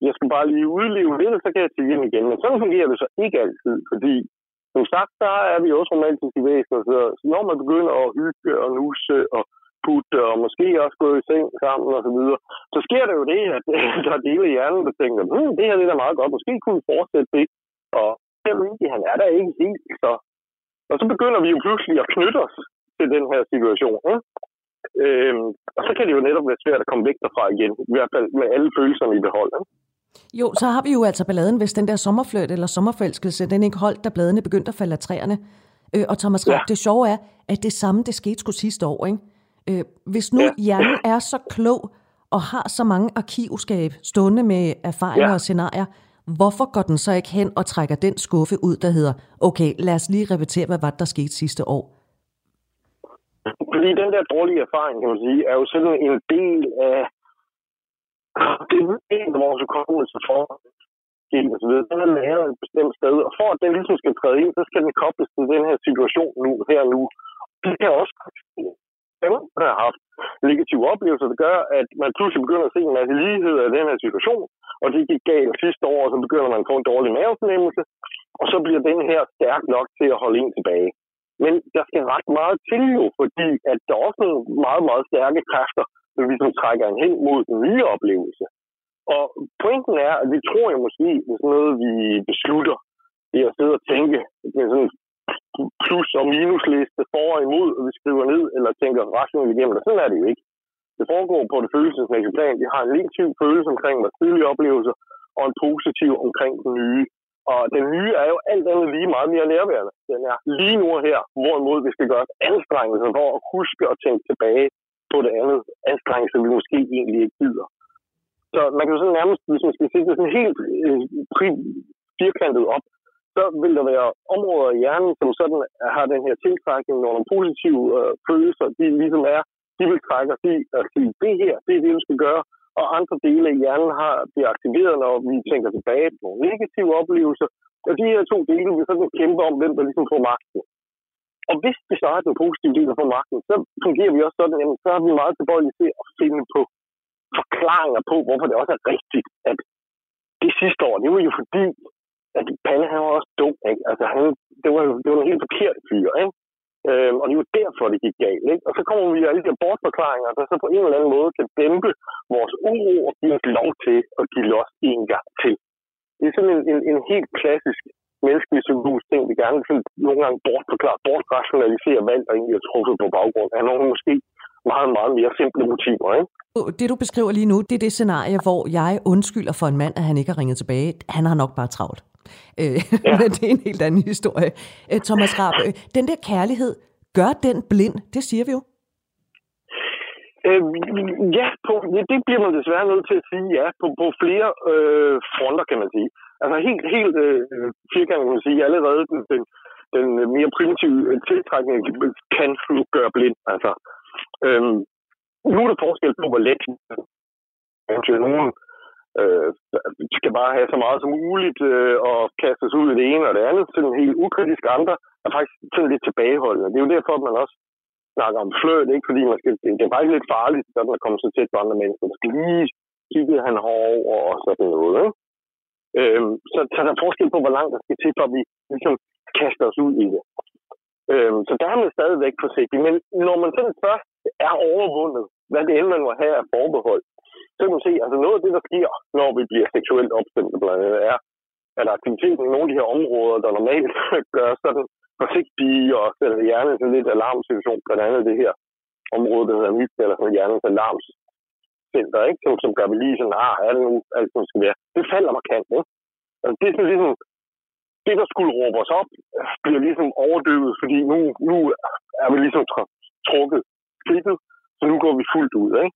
jeg skal bare lige udleve lidt, og så kan jeg til hjem igen. Men sådan fungerer det så ikke altid, fordi som sagt, der er vi også romantiske væsener, så når man begynder at hygge og nusse og putte, og måske også gå i seng sammen og så videre, så sker der jo det, at der er dele i hjernen, der tænker, hmm, det her det er da meget godt, måske kunne vi fortsætte det. Og han er der ikke helt, så... Og så begynder vi jo pludselig at knytte os til den her situation. Ikke? Øhm, og så kan det jo netop være svært at komme væk derfra igen, i hvert fald med alle følelserne i behold. Ikke? Jo, så har vi jo altså balladen, hvis den der sommerfløjt eller sommerforelskelse, den ikke holdt, da bladene begyndte at falde af træerne. Øh, og Thomas Rapp, ja. det sjove er, at det samme, det skete sgu sidste år. Ikke? Øh, hvis nu ja. hjernen er så klog og har så mange arkivskab stående med erfaringer ja. og scenarier, hvorfor går den så ikke hen og trækker den skuffe ud, der hedder, okay, lad os lige repetere, hvad var det, der skete sidste år? Fordi den der dårlige erfaring, kan man sige, er jo sådan en del af det er en af vores hukommelse for og så altså, videre. Den er lavet et bestemt sted, og for at den ligesom skal træde ind, så skal den kobles til den her situation nu, her nu. Det kan også dem, der har haft negative oplevelser, der gør, at man pludselig begynder at se en masse lighed af den her situation, og det gik galt sidste år, og så begynder man at få en dårlig mavefornemmelse, og så bliver den her stærk nok til at holde en tilbage. Men der skal ret meget til jo, fordi at der er også nogle meget, meget stærke kræfter, ligesom trækker en hen mod en nye oplevelse. Og pointen er, at vi tror jo måske, det er sådan noget, vi beslutter, i at sidde og tænke med sådan plus- og minusliste for og imod, og vi skriver ned eller tænker rationelt igennem. Og sådan er det jo ikke. Det foregår på det følelsesmæssige plan. Vi har en negativ følelse omkring vores tidlige oplevelser, og en positiv omkring den nye. Og den nye er jo alt andet lige meget mere nærværende. Den er lige nu her, hvorimod vi skal gøre anstrengelser for at huske og tænke tilbage på det andet. som vi måske egentlig ikke gider. Så man kan jo sådan nærmest, hvis man skal sige det sådan helt øh, firkantet op, så vil der være områder i hjernen, som sådan har den her tiltrækning, når nogle positive øh, følelser, de ligesom er de vil trække os i at sige, det her, det er det, vi skal gøre. Og andre dele af hjernen har bliver aktiveret, når vi tænker tilbage på nogle negative oplevelser. Og de her to dele vil sådan kæmpe om, hvem der ligesom får magten. Og hvis vi så har den positive del af magten, så fungerer vi også sådan, at så er vi meget tilbøjelige til at finde på forklaringer på, hvorfor det også er rigtigt, at det sidste år, det var jo fordi, at Palle han var også dum, ikke? Altså, han, det, var, det var en helt forkert fyr, ikke? Øhm, og det var derfor, det gik galt. Ikke? Og så kommer vi alle de her bortforklaringer, der så på en eller anden måde kan dæmpe vores uro og give os lov til at give los en gang til. Det er sådan en, en, en helt klassisk menneskelig psykologisk ting, vi gerne vil nogle gange bortforklare, bortrationalisere valg, og egentlig er truffet på baggrund af nogle måske meget, meget mere simple motiver. Ikke? Det, du beskriver lige nu, det er det scenarie, hvor jeg undskylder for en mand, at han ikke har ringet tilbage. Han har nok bare travlt. Øh, ja. Men det er en helt anden historie. Øh, Thomas Rapp, øh, den der kærlighed, gør den blind? Det siger vi jo. Øh, ja, på, ja, det bliver man desværre nødt til at sige ja, på, på flere øh, fronter, kan man sige. Altså helt, helt øh, firkantet kan man sige, allerede den, den, den mere primitive øh, tiltrækning kan gøre blind. Altså, øh, nu er der forskel på, hvor let nogen øh, skal bare have så meget som muligt øh, og kastes ud i det ene og det andet, sådan helt ukritisk andre er faktisk sådan lidt tilbageholdende. Det er jo derfor, at man også snakker om fløt, ikke? fordi man skal, det er faktisk lidt farligt, sådan at komme så tæt på andre mennesker. Man skal lige kigge han over og sådan noget. Ikke? Øhm, så, så der er forskel på, hvor langt der skal til, for vi ligesom kaster os ud i det. Øhm, så der er man stadigvæk forsigtig. Men når man sådan først er overvundet, hvad det end man må have af forbehold, så kan man se, altså noget af det, der sker, når vi bliver seksuelt opstemt, blandt andet, er, at aktiviteten i nogle af de her områder, der normalt gør sådan forsigtige og sætter hjernen til lidt alarmsituation, blandt andet det her område, der hedder mit, eller sådan hjernens alarmscenter, ikke? Som, som gør vi lige sådan, ah, er det nu alt, som skal være. Det falder markant, ikke? Altså, det er sådan ligesom, det, der skulle råbe os op, bliver ligesom overdøvet, fordi nu, nu er vi ligesom trukket skridtet, så nu går vi fuldt ud, ikke?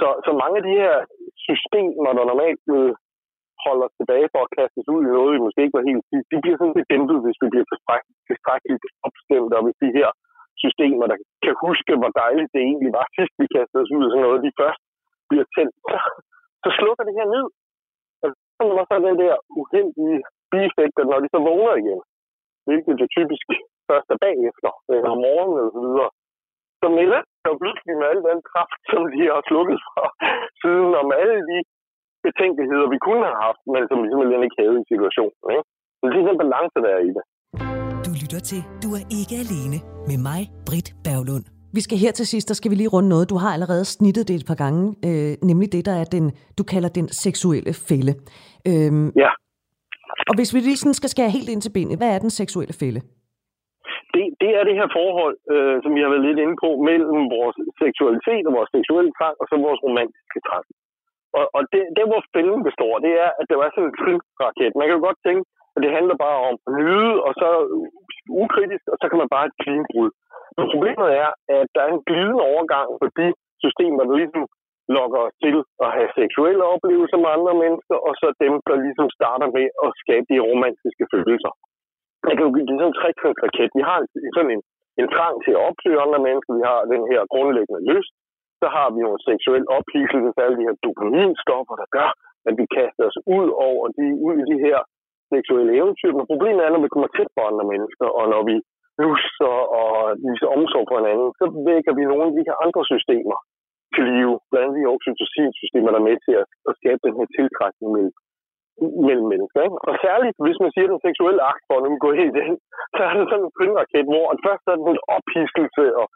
Så, så mange af de her systemer, der normalt holder os tilbage for at kaste os ud i noget, vi måske ikke var helt de, de bliver sådan set dæmpet, hvis vi bliver tilstrækkeligt opstemt, og hvis de her systemer, der kan huske, hvor dejligt det egentlig var sidst, vi kastede os ud i sådan noget, de først bliver tændt, så, så slukker det her ned. Og så er så den der uheldige bieffekter, når de så vågner igen, hvilket det typisk først er bagefter, eller om morgenen eller så videre, så melder der pludselig med al den kraft, som de har slukket fra siden om alle de betænkeligheder, vi kunne have haft, men som vi simpelthen ikke havde i situationen. Ikke? Så det er den balance, der er i det. Du lytter til Du er ikke alene med mig, Britt Berglund. Vi skal her til sidst, der skal vi lige runde noget. Du har allerede snittet det et par gange, øh, nemlig det, der er den, du kalder den seksuelle fælde. Øhm, ja. Og hvis vi lige sådan skal skære helt ind til benet, hvad er den seksuelle fælde? Det, det er det her forhold, øh, som vi har været lidt inde på, mellem vores seksualitet og vores seksuelle trang, og så vores romantiske trang. Og, og det, det, hvor filmen består, det er, at det var sådan en filmraket. Man kan jo godt tænke, at det handler bare om at nyde, og så ukritisk, og så kan man bare et klinbrud. Men problemet er, at der er en glidende overgang på de systemer, der ligesom lokker os til at have seksuelle oplevelser med andre mennesker, og så dem, der ligesom starter med at skabe de romantiske følelser. Jeg kan jo blive sådan en tretrinsraket. Vi har sådan en, en trang til at opsøge andre mennesker, vi har den her grundlæggende lyst, så har vi jo en seksuel ophidselse af alle de her dopaminstoffer, der gør, at vi kaster os ud over de, ud i de her seksuelle eventyr. Men problemet er, når vi kommer tæt på andre mennesker, og når vi lusser og viser omsorg for hinanden, så vækker vi nogle af de her andre systemer til live. Blandt andet de oxytocin-systemer, der er med til at, at skabe den her tiltrækning mellem mellem mennesker. Ikke? Og særligt, hvis man siger den seksuelle akt, for at nu gå helt ind, så er det sådan en trinraket, hvor først er det en ophiskelse og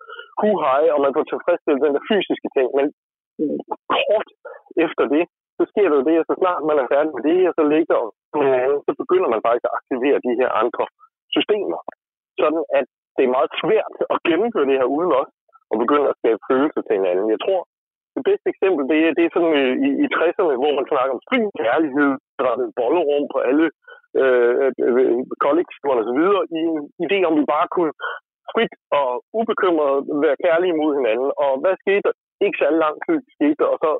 huhej, og man får tilfredsstillet den der fysiske ting, men kort efter det, så sker der jo det, at så snart man er færdig med det her, så ligger så begynder man faktisk at aktivere de her andre systemer. Sådan at det er meget svært at gennemføre det her uden også og begynde at skabe følelser til hinanden. Jeg tror, det bedste eksempel, det er, det er sådan øh, i, i 60'erne, hvor man snakker om fri kærlighed, der er et bollerum på alle øh, øh, øh kollektiver og så videre, i en idé om, vi bare kunne frit og ubekymret være kærlige mod hinanden. Og hvad skete der? Ikke så lang tid skete der, og så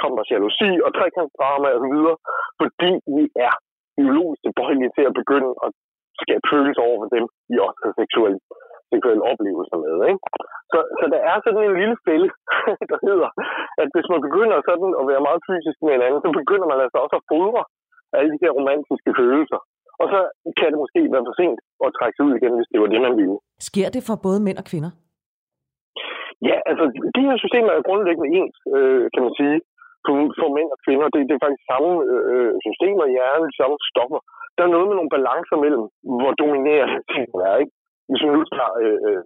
kom der jalousi og trekantsdrama og så videre, fordi vi er biologisk tilbøjelige til at begynde at skabe følelser over for dem, vi også har seksuelle. Seksuelle oplevelser med. Ikke? Så, så der er sådan en lille fælde, der hedder, at hvis man begynder sådan at være meget fysisk med hinanden, så begynder man altså også at fodre alle de her romantiske følelser. Og så kan det måske være for sent at trække sig ud igen, hvis det var det, man ville. Sker det for både mænd og kvinder? Ja, altså de her systemer er grundlæggende ens, øh, kan man sige, for mænd og kvinder. Det, det er faktisk samme øh, systemer i hjernen, samme stoffer. Der er noget med nogle balancer mellem, hvor dominerende tingene er. Ikke? Hvis vi nu tager øh, øh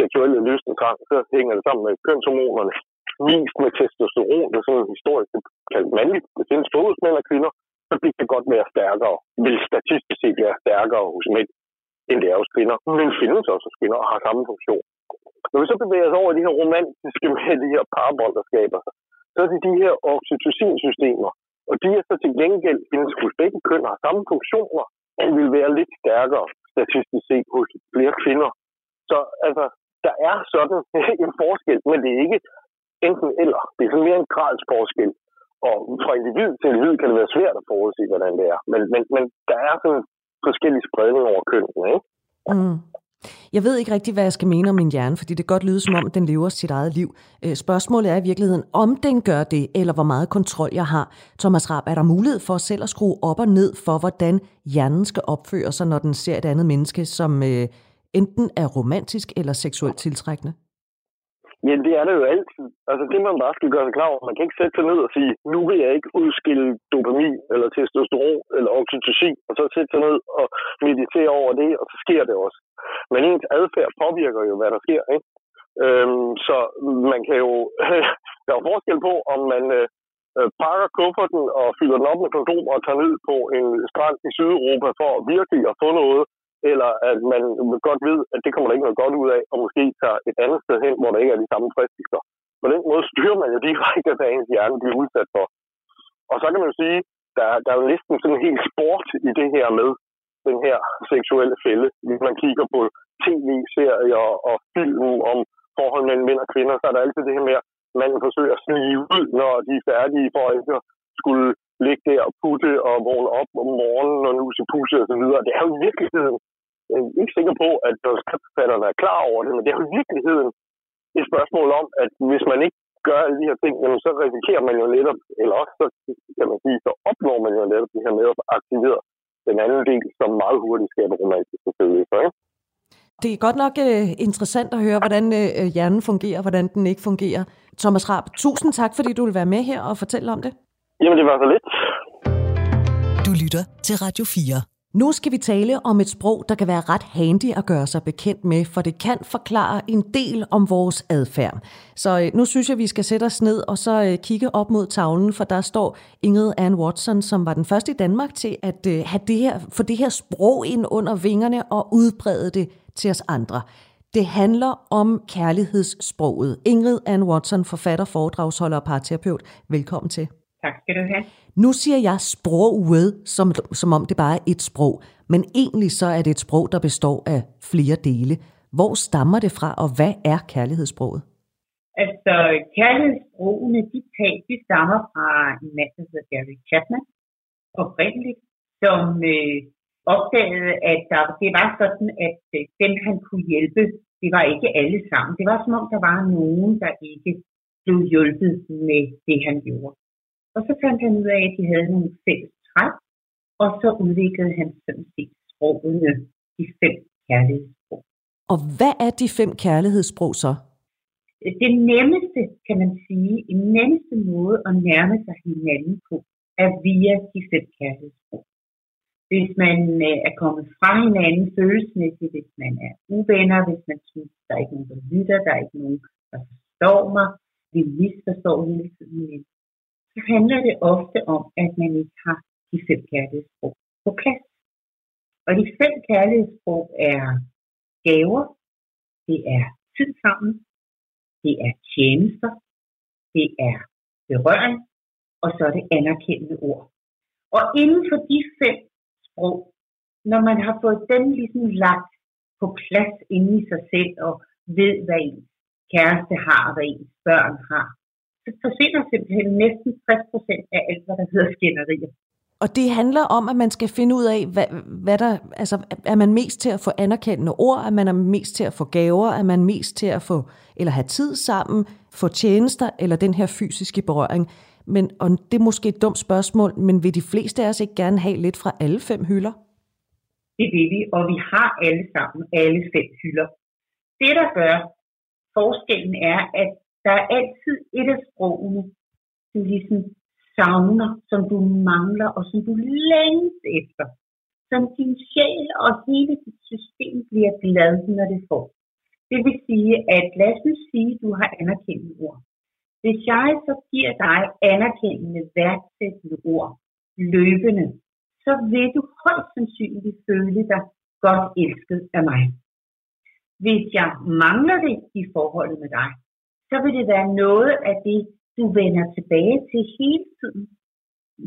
seksuelle lyst så hænger det sammen med kønshormonerne. Mest med testosteron, det er sådan historisk kaldt mandligt. Det findes både hos mænd og kvinder, så bliver det godt være stærkere, vil statistisk set være stærkere hos mænd, end det er hos kvinder. Men findes også hos kvinder og har samme funktion. Når vi så bevæger os over i de her romantiske med de her parbold, der skaber sig, så er det de her oxytocin-systemer. Og de er så til gengæld, hos begge køn, har samme funktioner, men vil være lidt stærkere statistisk set hos flere kvinder. Så altså, der er sådan en forskel, men det er ikke enten eller. Det er sådan mere en grads forskel. Og fra individ til individ kan det være svært at forudse, hvordan det er. Men, men, men der er sådan forskellige spredning over kønnene, ikke? Mm. Jeg ved ikke rigtig, hvad jeg skal mene om min hjerne, fordi det godt lyder som om, den lever sit eget liv. Øh, spørgsmålet er i virkeligheden, om den gør det, eller hvor meget kontrol jeg har. Thomas Rapp, er der mulighed for selv at skrue op og ned for, hvordan hjernen skal opføre sig, når den ser et andet menneske, som øh, enten er romantisk eller seksuelt tiltrækkende? Jamen, det er det jo altid. Altså det, man bare skal gøre sig klar over. Man kan ikke sætte sig ned og sige, nu vil jeg ikke udskille dopamin, eller testosteron, eller oxytocin, og så sætte sig ned og meditere over det, og så sker det også. Men ens adfærd påvirker jo, hvad der sker, ikke? Øhm, så man kan jo... der er forskel på, om man øh, øh, pakker kufferten og fylder den op med kondomer og tager ned på en strand i Sydeuropa for virkelig at få noget, eller at man godt ved, at det kommer der ikke noget godt ud af, og måske tager et andet sted hen, hvor der ikke er de samme fristelser. På den måde styrer man jo direkte, hvad ens hjerne bliver udsat for. Og så kan man jo sige, der, der er jo næsten sådan en helt sport i det her med den her seksuelle fælde. Hvis man kigger på tv-serier og film om forhold mellem mænd og kvinder, så er der altid det her med, at manden forsøger at snige ud, når de er færdige for ikke at skulle ligge der og putte og vågne op om morgenen og nuse pusse og så videre. Det er jo i virkeligheden, jeg er ikke sikker på, at skriftforfatterne er klar over det, men det er jo i virkeligheden et spørgsmål om, at hvis man ikke gør alle de her ting, jamen så risikerer man jo netop, eller også så kan man sige, så opnår man jo netop det her med at aktivere den anden del, som meget hurtigt skaber romantiske følelser. Ikke? Det er godt nok uh, interessant at høre, hvordan uh, hjernen fungerer, hvordan den ikke fungerer. Thomas Raab, tusind tak, fordi du vil være med her og fortælle om det. Jamen, det var så lidt. Du lytter til Radio 4. Nu skal vi tale om et sprog, der kan være ret handy at gøre sig bekendt med, for det kan forklare en del om vores adfærd. Så øh, nu synes jeg, vi skal sætte os ned og så øh, kigge op mod tavlen, for der står Ingrid Ann Watson, som var den første i Danmark til at øh, have det her, få det her sprog ind under vingerne og udbrede det til os andre. Det handler om kærlighedssproget. Ingrid Ann Watson, forfatter, foredragsholder og parterapeut. Velkommen til. Tak skal du have. Nu siger jeg sproget, som, som om det bare er et sprog, men egentlig så er det et sprog, der består af flere dele. Hvor stammer det fra, og hvad er kærlighedssproget? Altså, kærlighedssprogene, de, tag, de stammer fra en masse, der Gary Chapman, oprindeligt, som øh, opdagede, at der, det var sådan, at øh, dem, han kunne hjælpe, det var ikke alle sammen. Det var som om, der var nogen, der ikke blev hjulpet med det, han gjorde. Og så fandt han ud af, at de havde nogle fælles træk, og så udviklede han sådan set sprogene, de fem kærlighedssprog. Og hvad er de fem kærlighedssprog så? Det nemmeste, kan man sige, en nemmeste måde at nærme sig hinanden på, er via de fem kærlighedssprog. Hvis man øh, er kommet fra hinanden følelsesmæssigt, hvis man er uvenner, hvis man synes, der er ikke nogen, der lytter, der er ikke nogen, der forstår mig, vi misforstår hele tiden så handler det ofte om, at man ikke har de fem kærlighedssprog på plads. Og de fem kærlighedssprog er gaver, det er tid sammen, det er tjenester, det er berøring, og så er det anerkendende ord. Og inden for de fem sprog, når man har fået dem ligesom lagt på plads inde i sig selv, og ved, hvad ens kæreste har, hvad ens børn har, så forsvinder simpelthen næsten 60 procent af alt, hvad der hedder skænderier. Og det handler om, at man skal finde ud af, hvad, hvad der, altså, er man mest til at få anerkendende ord, er man mest til at få gaver, er man mest til at få, eller have tid sammen, få tjenester, eller den her fysiske berøring. Men, og det er måske et dumt spørgsmål, men vil de fleste af os ikke gerne have lidt fra alle fem hylder? Det vil vi, og vi har alle sammen alle fem hylder. Det, der gør forskellen, er, at der er altid et af sprogene, du ligesom savner, som du mangler, og som du længes efter. Som din sjæl og hele dit system bliver glad, når det får. Det vil sige, at lad os sige, at du har anerkendende ord. Hvis jeg så giver dig anerkendende, værdsættende ord løbende, så vil du højst sandsynligt føle dig godt elsket af mig. Hvis jeg mangler det i forholdet med dig, så vil det være noget af det, du vender tilbage til hele tiden.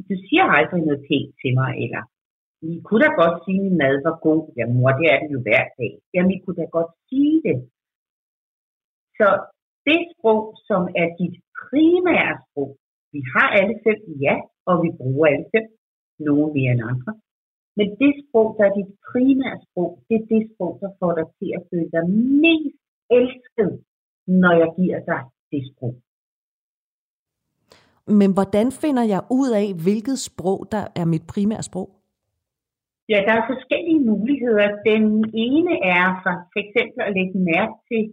Du siger aldrig noget pænt til mig, eller I kunne da godt sige, at min mad var god. Ja, mor, det er det jo hver dag. Jamen, I kunne da godt sige det. Så det sprog, som er dit primære sprog, vi har alle fem, ja, og vi bruger alle fem, nogle mere end andre. Men det sprog, der er dit primære sprog, det er det sprog, der får dig til at føle dig mest elsket, når jeg giver dig det sprog. Men hvordan finder jeg ud af, hvilket sprog, der er mit primære sprog? Ja, der er forskellige muligheder. Den ene er for, for eksempel at lægge mærke til,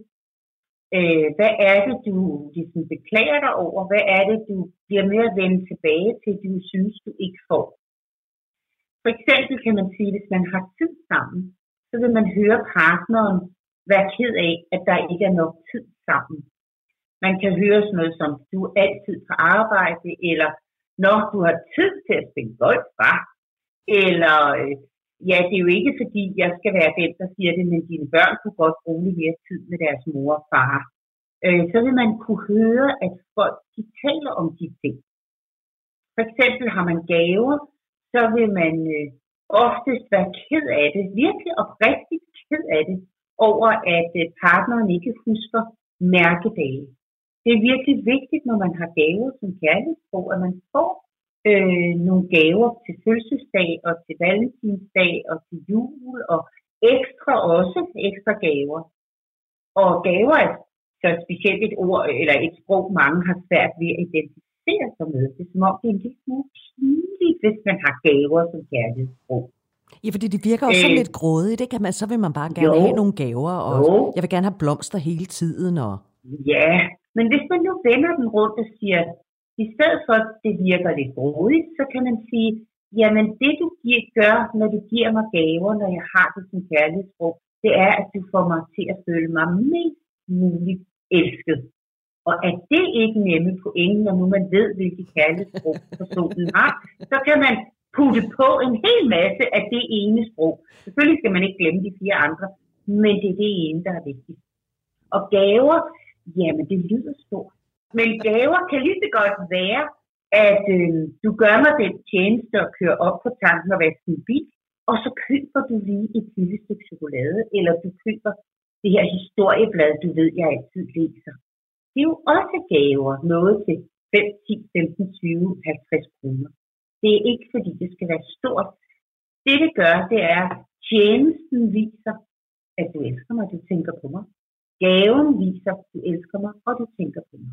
øh, hvad er det, du ligesom beklager dig over? Hvad er det, du bliver med at vende tilbage til, du synes, du ikke får? For eksempel kan man sige, hvis man har tid sammen, så vil man høre partneren være ked af, at der ikke er nok tid sammen. Man kan høre sådan noget som, du er altid på arbejde, eller når du har tid til at spille golf, va? Eller, øh, ja, det er jo ikke fordi, jeg skal være den, der siger det, men dine børn kunne godt bruge lidt mere tid med deres mor og far. Øh, så vil man kunne høre, at folk de taler om de ting. For eksempel har man gaver, så vil man øh, oftest være ked af det, virkelig oprigtigt ked af det, over at øh, partneren ikke husker mærkedage. Det er virkelig vigtigt, når man har gaver som kærlighedsbog, at man får øh, nogle gaver til fødselsdag og til valentinsdag og til jul og ekstra også ekstra gaver. Og gaver er så specielt et ord eller et sprog, mange har svært ved at identificere sig med. Det er som om det er en lille smule pinligt, hvis man har gaver som kærlighedssprog. Ja, fordi det virker jo øh, sådan lidt grådigt, ikke? At man, så vil man bare gerne jo, have nogle gaver, og jo. jeg vil gerne have blomster hele tiden. Og... Ja, men hvis man nu vender den rundt og siger, i stedet for at det virker lidt grådigt, så kan man sige, jamen det du giver, gør, når du giver mig gaver, når jeg har det som kærlighedsbrug, det er, at du får mig til at føle mig mest muligt elsket. Og at det ikke nemme point, når nu man ved, hvilke kærlighedsbrug personen har, så kan man putte på en hel masse af det ene sprog. Selvfølgelig skal man ikke glemme de fire andre, men det er det ene, der er vigtigt. Og gaver, jamen det lyder stort. Men gaver kan lige så godt være, at øh, du gør mig den tjeneste og kører op på tanken og vasker en bil, og så køber du lige et lille stykke chokolade, eller du køber det her historieblad, du ved, jeg altid læser. Det er jo også gaver, noget til 5, 10, 15, 20, 50 kroner. Det er ikke, fordi det skal være stort. Det, det gør, det er, at tjenesten viser, at du elsker mig, du tænker på mig. Gaven viser, at du elsker mig, og du tænker på mig.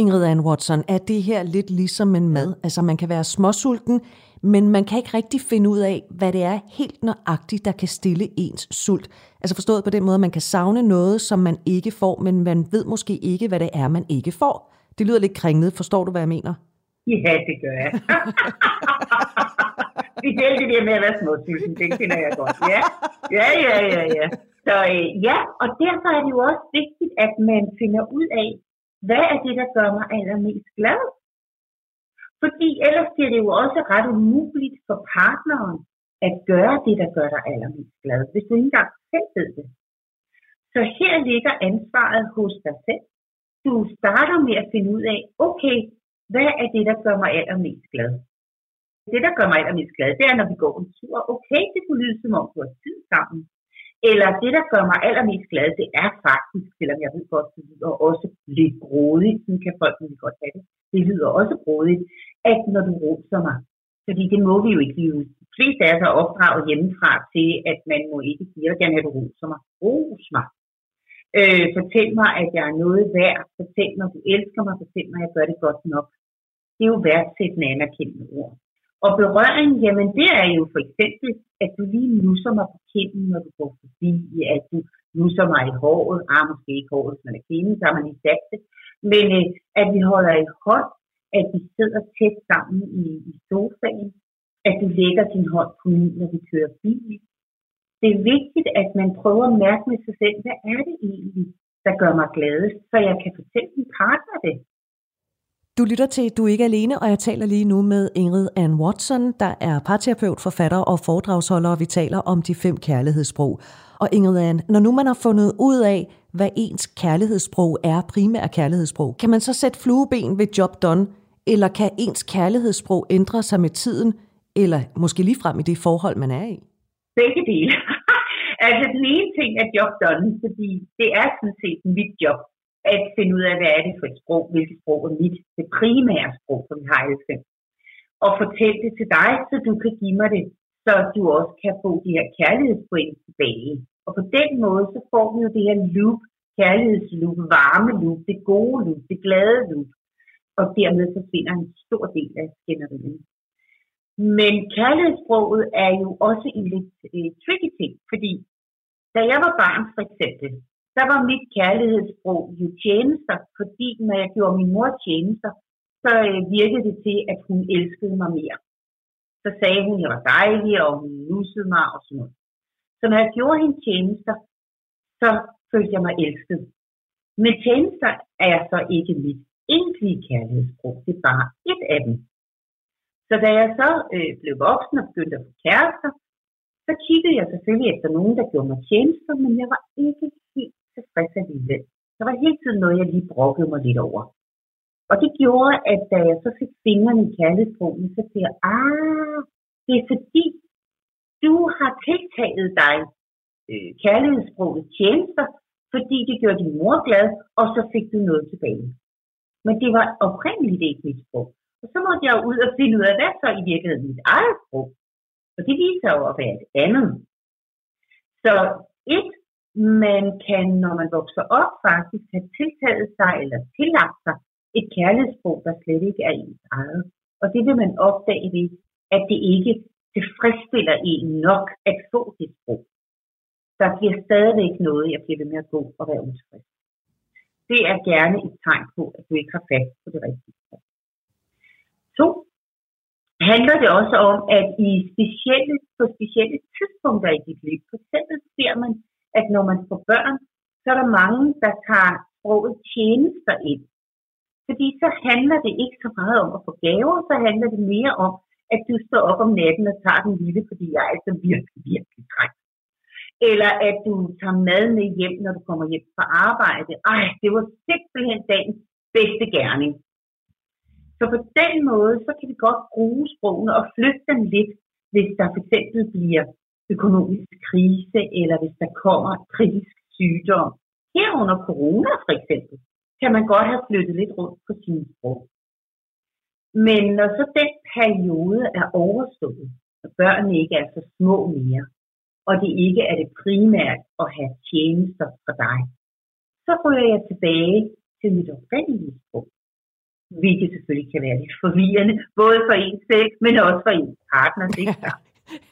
Ingrid Ann Watson, er det her lidt ligesom en mad? Altså man kan være småsulten, men man kan ikke rigtig finde ud af, hvad det er helt nøjagtigt, der kan stille ens sult. Altså forstået på den måde, at man kan savne noget, som man ikke får, men man ved måske ikke, hvad det er, man ikke får. Det lyder lidt kringlet. Forstår du, hvad jeg mener? Ja, det gør jeg. Specielt det der med at være småsulten, det finder jeg godt. Ja, ja, ja, ja. ja. Så øh, ja, og derfor er det jo også vigtigt, at man finder ud af, hvad er det, der gør mig allermest glad? Fordi ellers bliver det jo også ret umuligt for partneren at gøre det, der gør dig allermest glad, hvis du ikke engang selv ved det. Så her ligger ansvaret hos dig selv. Du starter med at finde ud af, okay, hvad er det, der gør mig allermest glad? Det, der gør mig allermest glad, det er, når vi går en tur. Okay, det kunne lyde som om, du har tid sammen. Eller det, der gør mig allermest glad, det er faktisk, selvom jeg ved godt, det lyder også lidt grådigt, sådan kan folk lige godt have det. Det lyder også grådigt, at når du roser mig, Fordi det må vi jo ikke. Vi De fleste af os er opdraget hjemmefra til, at man må ikke sige, at jeg gerne have, du roser mig. Ros mig. Øh, fortæl mig, at jeg er noget værd. Fortæl mig, at du elsker mig. Fortæl mig, at jeg gør det godt nok. Det er jo værdsættende anerkendende ord. Og berøring, jamen det er jo for eksempel, at du lige nusser mig på kinden, når du går forbi, at du nusser mig i håret, ah, måske ikke håret, hvis man er kvinde, så har man i sat det, men øh, at vi holder i hånd, at vi sidder tæt sammen i, i sofaen, at du lægger din hånd på min, når vi kører bil. Det er vigtigt, at man prøver at mærke med sig selv, hvad er det egentlig, der gør mig glad, så jeg kan fortælle min partner det. Du lytter til Du er ikke alene, og jeg taler lige nu med Ingrid Ann Watson, der er parterapeut, forfatter og foredragsholder, og vi taler om de fem kærlighedssprog. Og Ingrid Ann, når nu man har fundet ud af, hvad ens kærlighedssprog er, primær kærlighedssprog, kan man så sætte flueben ved job done, eller kan ens kærlighedssprog ændre sig med tiden, eller måske lige frem i det forhold, man er i? Begge dele. altså den ene ting er job done, fordi det er sådan set mit job at finde ud af, hvad er det for et sprog, hvilket sprog er mit, det primære sprog, som vi har i. Og fortælle det til dig, så du kan give mig det, så du også kan få de her kærlighedspoint tilbage. Og på den måde, så får vi jo det her loop, kærlighedsloop, varme loop, det gode loop, det glade loop. Og dermed så finder en stor del af skænderiet. Men kærlighedssproget er jo også en lidt øh, tricky ting, fordi da jeg var barn for eksempel, der var mit kærlighedssprog jo tjenester, fordi når jeg gjorde min mor tjenester, så øh, virkede det til, at hun elskede mig mere. Så sagde hun, at jeg var dejlig, og hun nussede mig og sådan noget. Så når jeg gjorde hende tjenester, så følte jeg mig elsket. Men tjenester er så ikke mit egentlige kærlighedssprog. Det er bare et af dem. Så da jeg så øh, blev voksen og begyndte at få kærester, så kiggede jeg selvfølgelig efter nogen, der gjorde mig tjenester, men jeg var ikke helt tilfreds alligevel. Der var hele tiden noget, jeg lige brokkede mig lidt over. Og det gjorde, at da jeg så fik fingrene i kærlighedsbrogen, så siger jeg, ah, det er fordi, du har tiltaget dig øh, kærlighedssproget tjenester, fordi det gjorde din mor glad, og så fik du noget tilbage. Men det var oprindeligt ikke mit sprog. Og så måtte jeg ud og finde ud af, hvad så i virkeligheden mit eget sprog. Og det viser jo at være et andet. Så et, man kan, når man vokser op, faktisk have tiltaget sig eller tillagt sig et kærlighedssprog, der slet ikke er ens eget. Og det vil man opdage ved, at det ikke tilfredsstiller en nok at få det sprog. Der bliver stadigvæk noget, jeg bliver ved med at gå og være utilfreds. Det er gerne et tegn på, at du ikke har fat på det rigtige. To, handler det også om, at i specielle, på specielle tidspunkter i dit liv, for eksempel ser man, at når man får børn, så er der mange, der tager sproget tjenester ind. Fordi så handler det ikke så meget om at få gaver, så handler det mere om, at du står op om natten og tager den lille, fordi jeg er altså virkelig, virkelig træt. Eller at du tager mad med hjem, når du kommer hjem fra arbejde. Ej, det var simpelthen dagens bedste gerning. Så på den måde, så kan vi godt bruge sprogene og flytte dem lidt, hvis der for eksempel bliver økonomisk krise, eller hvis der kommer kritisk sygdom. Herunder corona for eksempel, kan man godt have flyttet lidt rundt på sine sprog. Men når så den periode er overstået, og børnene ikke er så små mere, og det ikke er det primært at have tjenester for dig, så ryger jeg tilbage til mit oprindelige sprog. Hvilket selvfølgelig kan være lidt forvirrende, både for en selv, men også for ens partner. Det er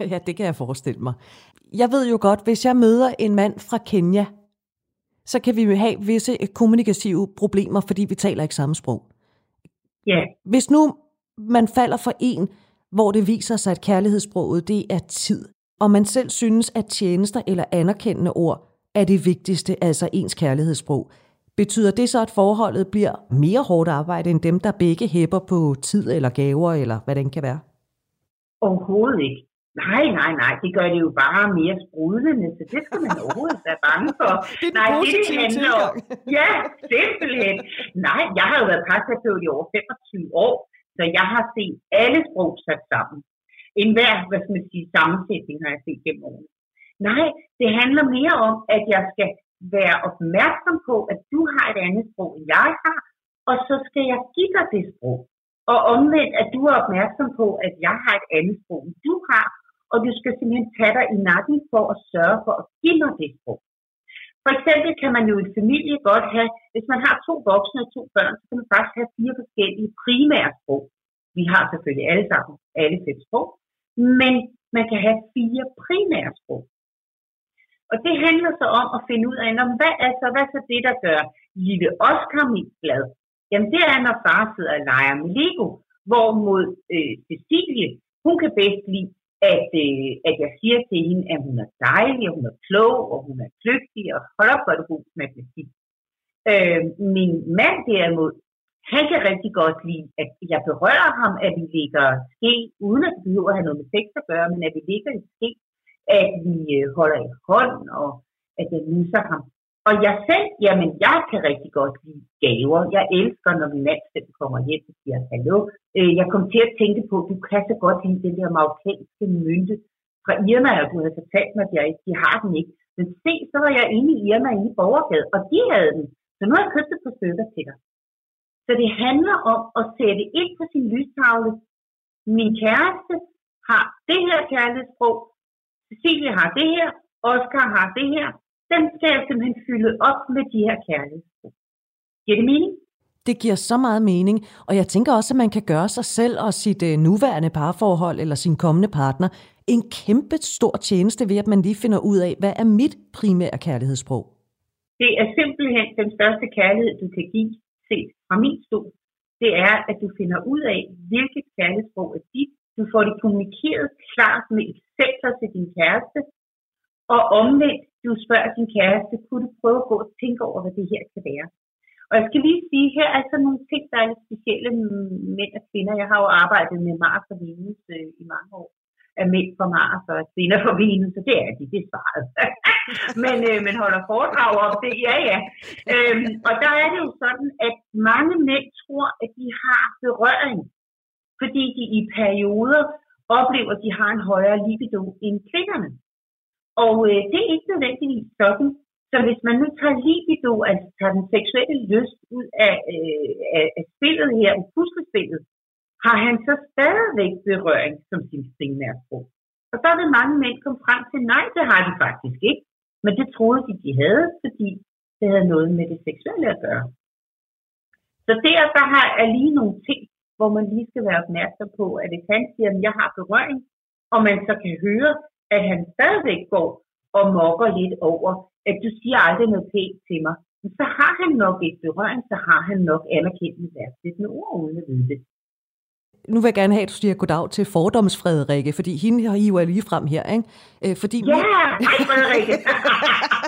ja, det kan jeg forestille mig. Jeg ved jo godt, hvis jeg møder en mand fra Kenya, så kan vi have visse kommunikative problemer, fordi vi taler ikke samme sprog. Ja. Hvis nu man falder for en, hvor det viser sig, at kærlighedssproget det er tid, og man selv synes, at tjenester eller anerkendende ord er det vigtigste, altså ens kærlighedssprog, betyder det så, at forholdet bliver mere hårdt arbejde end dem, der begge hæpper på tid eller gaver, eller hvad den kan være? Overhovedet ikke. Nej, nej, nej, det gør det jo bare mere sprudlende, så det skal man overhovedet være bange for. det er nej, det, det handler om. Ja, simpelthen. Nej, jeg har jo været parterapeut i over 25 år, så jeg har set alle sprog sat sammen. En hver, hvad skal man sige, sammensætning har jeg set gennem årene. Nej, det handler mere om, at jeg skal være opmærksom på, at du har et andet sprog, end jeg har, og så skal jeg give dig det sprog. Og omvendt, at du er opmærksom på, at jeg har et andet sprog, end du har, og du skal simpelthen tage dig i nakken for at sørge for at give mig det sprog. For eksempel kan man jo i en familie godt have, hvis man har to voksne og to børn, så kan man faktisk have fire forskellige primære sprog. Vi har selvfølgelig alle sammen alle fem sprog, men man kan have fire primære sprog. Og det handler så om at finde ud af, hvad er så, hvad er så det, der gør lille Oscar mest glad? Jamen det er, når far sidder og leger med Lego, hvorimod øh, Cecilie, hun kan bedst lide, at, øh, at jeg siger til hende, at hun er dejlig, og hun er klog, og hun er kløgtig, og hold op, hvor er det god matematik. Øh, min mand derimod, han kan rigtig godt lide, at jeg berører ham, at vi ligger ske, uden at det behøver at have noget med sex at gøre, men at vi ligger i ske, at vi øh, holder i hånd, og at jeg viser ham. Og jeg selv, jamen jeg kan rigtig godt lide gaver. Jeg elsker, når min mand selv kommer hjem og siger hallo. Øh, jeg kom til at tænke på, du kan så godt lide den der marokkanske mynte fra Irma, og du havde fortalt mig, at jeg ikke, de har den ikke. Men se, så var jeg inde i Irma inde i Borgergade, og de havde den. Så nu har jeg købt et par stykker til dig. Så det handler om at sætte ind på sin lystavle. Min kæreste har det her kærlighedssprog. Cecilie har det her. Oscar har det her. Den skal jeg simpelthen fylde op med de her kærlighedssprog. Giver det mening? Det giver så meget mening, og jeg tænker også, at man kan gøre sig selv og sit øh, nuværende parforhold eller sin kommende partner en kæmpe stor tjeneste ved, at man lige finder ud af, hvad er mit primære kærlighedssprog? Det er simpelthen den største kærlighed, du kan give set fra min stol. Det er, at du finder ud af, hvilket kærlighedssprog er dit. Du får det kommunikeret klart med sektor til din kæreste. Og omvendt, du spørger din kæreste, kunne du prøve at gå og tænke over, hvad det her kan være? Og jeg skal lige sige, her er altså nogle ting, der er lidt specielle mænd og kvinder. Jeg har jo arbejdet med Mars og Venus øh, i mange år. Er mænd for Mars og kvinder for Venus, så det er de, det er svaret. men øh, man holder foredrag om det, ja ja. Øhm, og der er det jo sådan, at mange mænd tror, at de har berøring, fordi de i perioder oplever, at de har en højere libido end kvinderne. Og øh, det er ikke nødvendigvis sådan. Så hvis man nu tager libido, altså tager den seksuelle lyst ud af, øh, af, af spillet her, af puslespillet, har han så stadigvæk berøring som sin primære sprog. Og så vil mange mænd komme frem til, nej, det har de faktisk ikke. Men det troede de, de havde, fordi det havde noget med det seksuelle at gøre. Så der, der har, er lige nogle ting, hvor man lige skal være opmærksom på, at det kan sige, at jeg har berøring, og man så kan høre, at han stadigvæk går og mokker lidt over, at du siger aldrig noget pænt til mig. Så har han nok et berøring, så har han nok anerkendt med værdsættende ord uden at vide det. Nu vil jeg gerne have, at du siger goddag til fordomsfrederikke, fordi hende hiver jeg lige frem her. Ikke? Øh, fordi ja, hej Frederikke!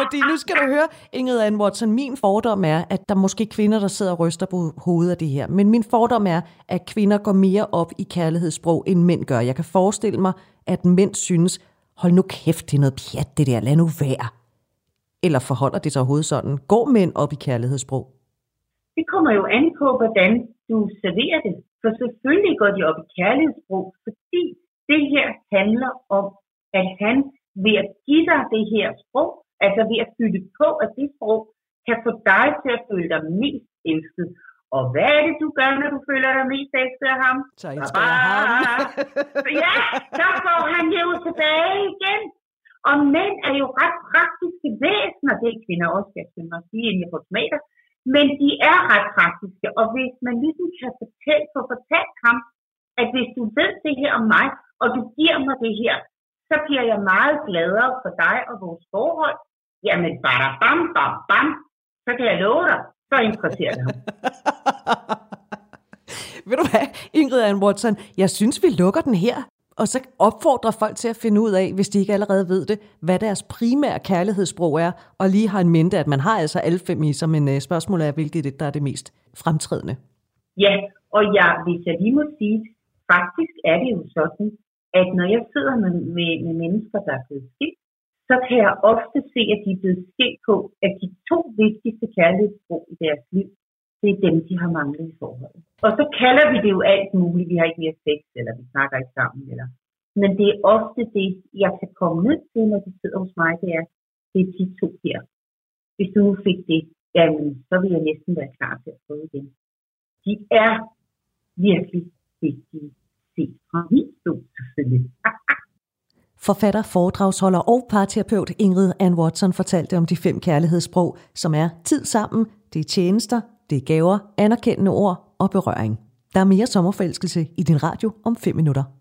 fordi nu skal du høre, Ingrid Ann Watson, min fordom er, at der er måske kvinder, der sidder og ryster på hovedet af det her. Men min fordom er, at kvinder går mere op i kærlighedssprog, end mænd gør. Jeg kan forestille mig, at mænd synes, hold nu kæft, det er noget pjat, det der, lad nu være. Eller forholder det sig overhovedet sådan? Går mænd op i kærlighedssprog? Det kommer jo an på, hvordan du serverer det. For selvfølgelig går de op i kærlighedssprog, fordi det her handler om, at han ved at give dig det her sprog, altså ved at fylde på, at det sprog kan få dig til at føle dig mest elsket. Og hvad er det, du gør, når du føler dig mest elsket af ham? Så elsker ham. ja, så får han jo tilbage igen. Og mænd er jo ret praktiske væsener, det er kvinder også, jeg skal nok sige, inden jeg får tomater. Men de er ret praktiske, og hvis man ligesom kan fortælle, få fortalt ham, at hvis du ved det her om mig, og du giver mig det her, så bliver jeg meget gladere for dig og vores forhold. Jamen, bare bam, bam, bam, så kan jeg love dig, så interesserer det ham. Ved du hvad, Ingrid Ann Watson, jeg synes, vi lukker den her og så opfordrer folk til at finde ud af, hvis de ikke allerede ved det, hvad deres primære kærlighedssprog er, og lige har en mente, at man har altså alle fem i sig, men uh, spørgsmålet er, hvilket det, der er det mest fremtrædende. Ja, og ja, hvis jeg lige må sige, faktisk er det jo sådan, at når jeg sidder med, med, med mennesker, der er blevet skilt, så kan jeg ofte se, at de er blevet skilt på, at de to vigtigste kærlighedsbrug i deres liv, det er dem, de har manglet i forholdet. Og så kalder vi det jo alt muligt. Vi har ikke mere sex, eller vi snakker ikke sammen. Eller. Men det er ofte det, jeg kan komme ned til, når de sidder hos mig, det er, det er de to her. Hvis du nu fik det, jamen, så vil jeg næsten være klar til at prøve igen. De er virkelig vigtige set fra min stol selvfølgelig. Forfatter, foredragsholder og parterapeut Ingrid Ann Watson fortalte om de fem kærlighedssprog, som er tid sammen, det er tjenester, det er gaver, anerkendende ord og berøring. Der er mere sommerforelskelse i din radio om 5 minutter.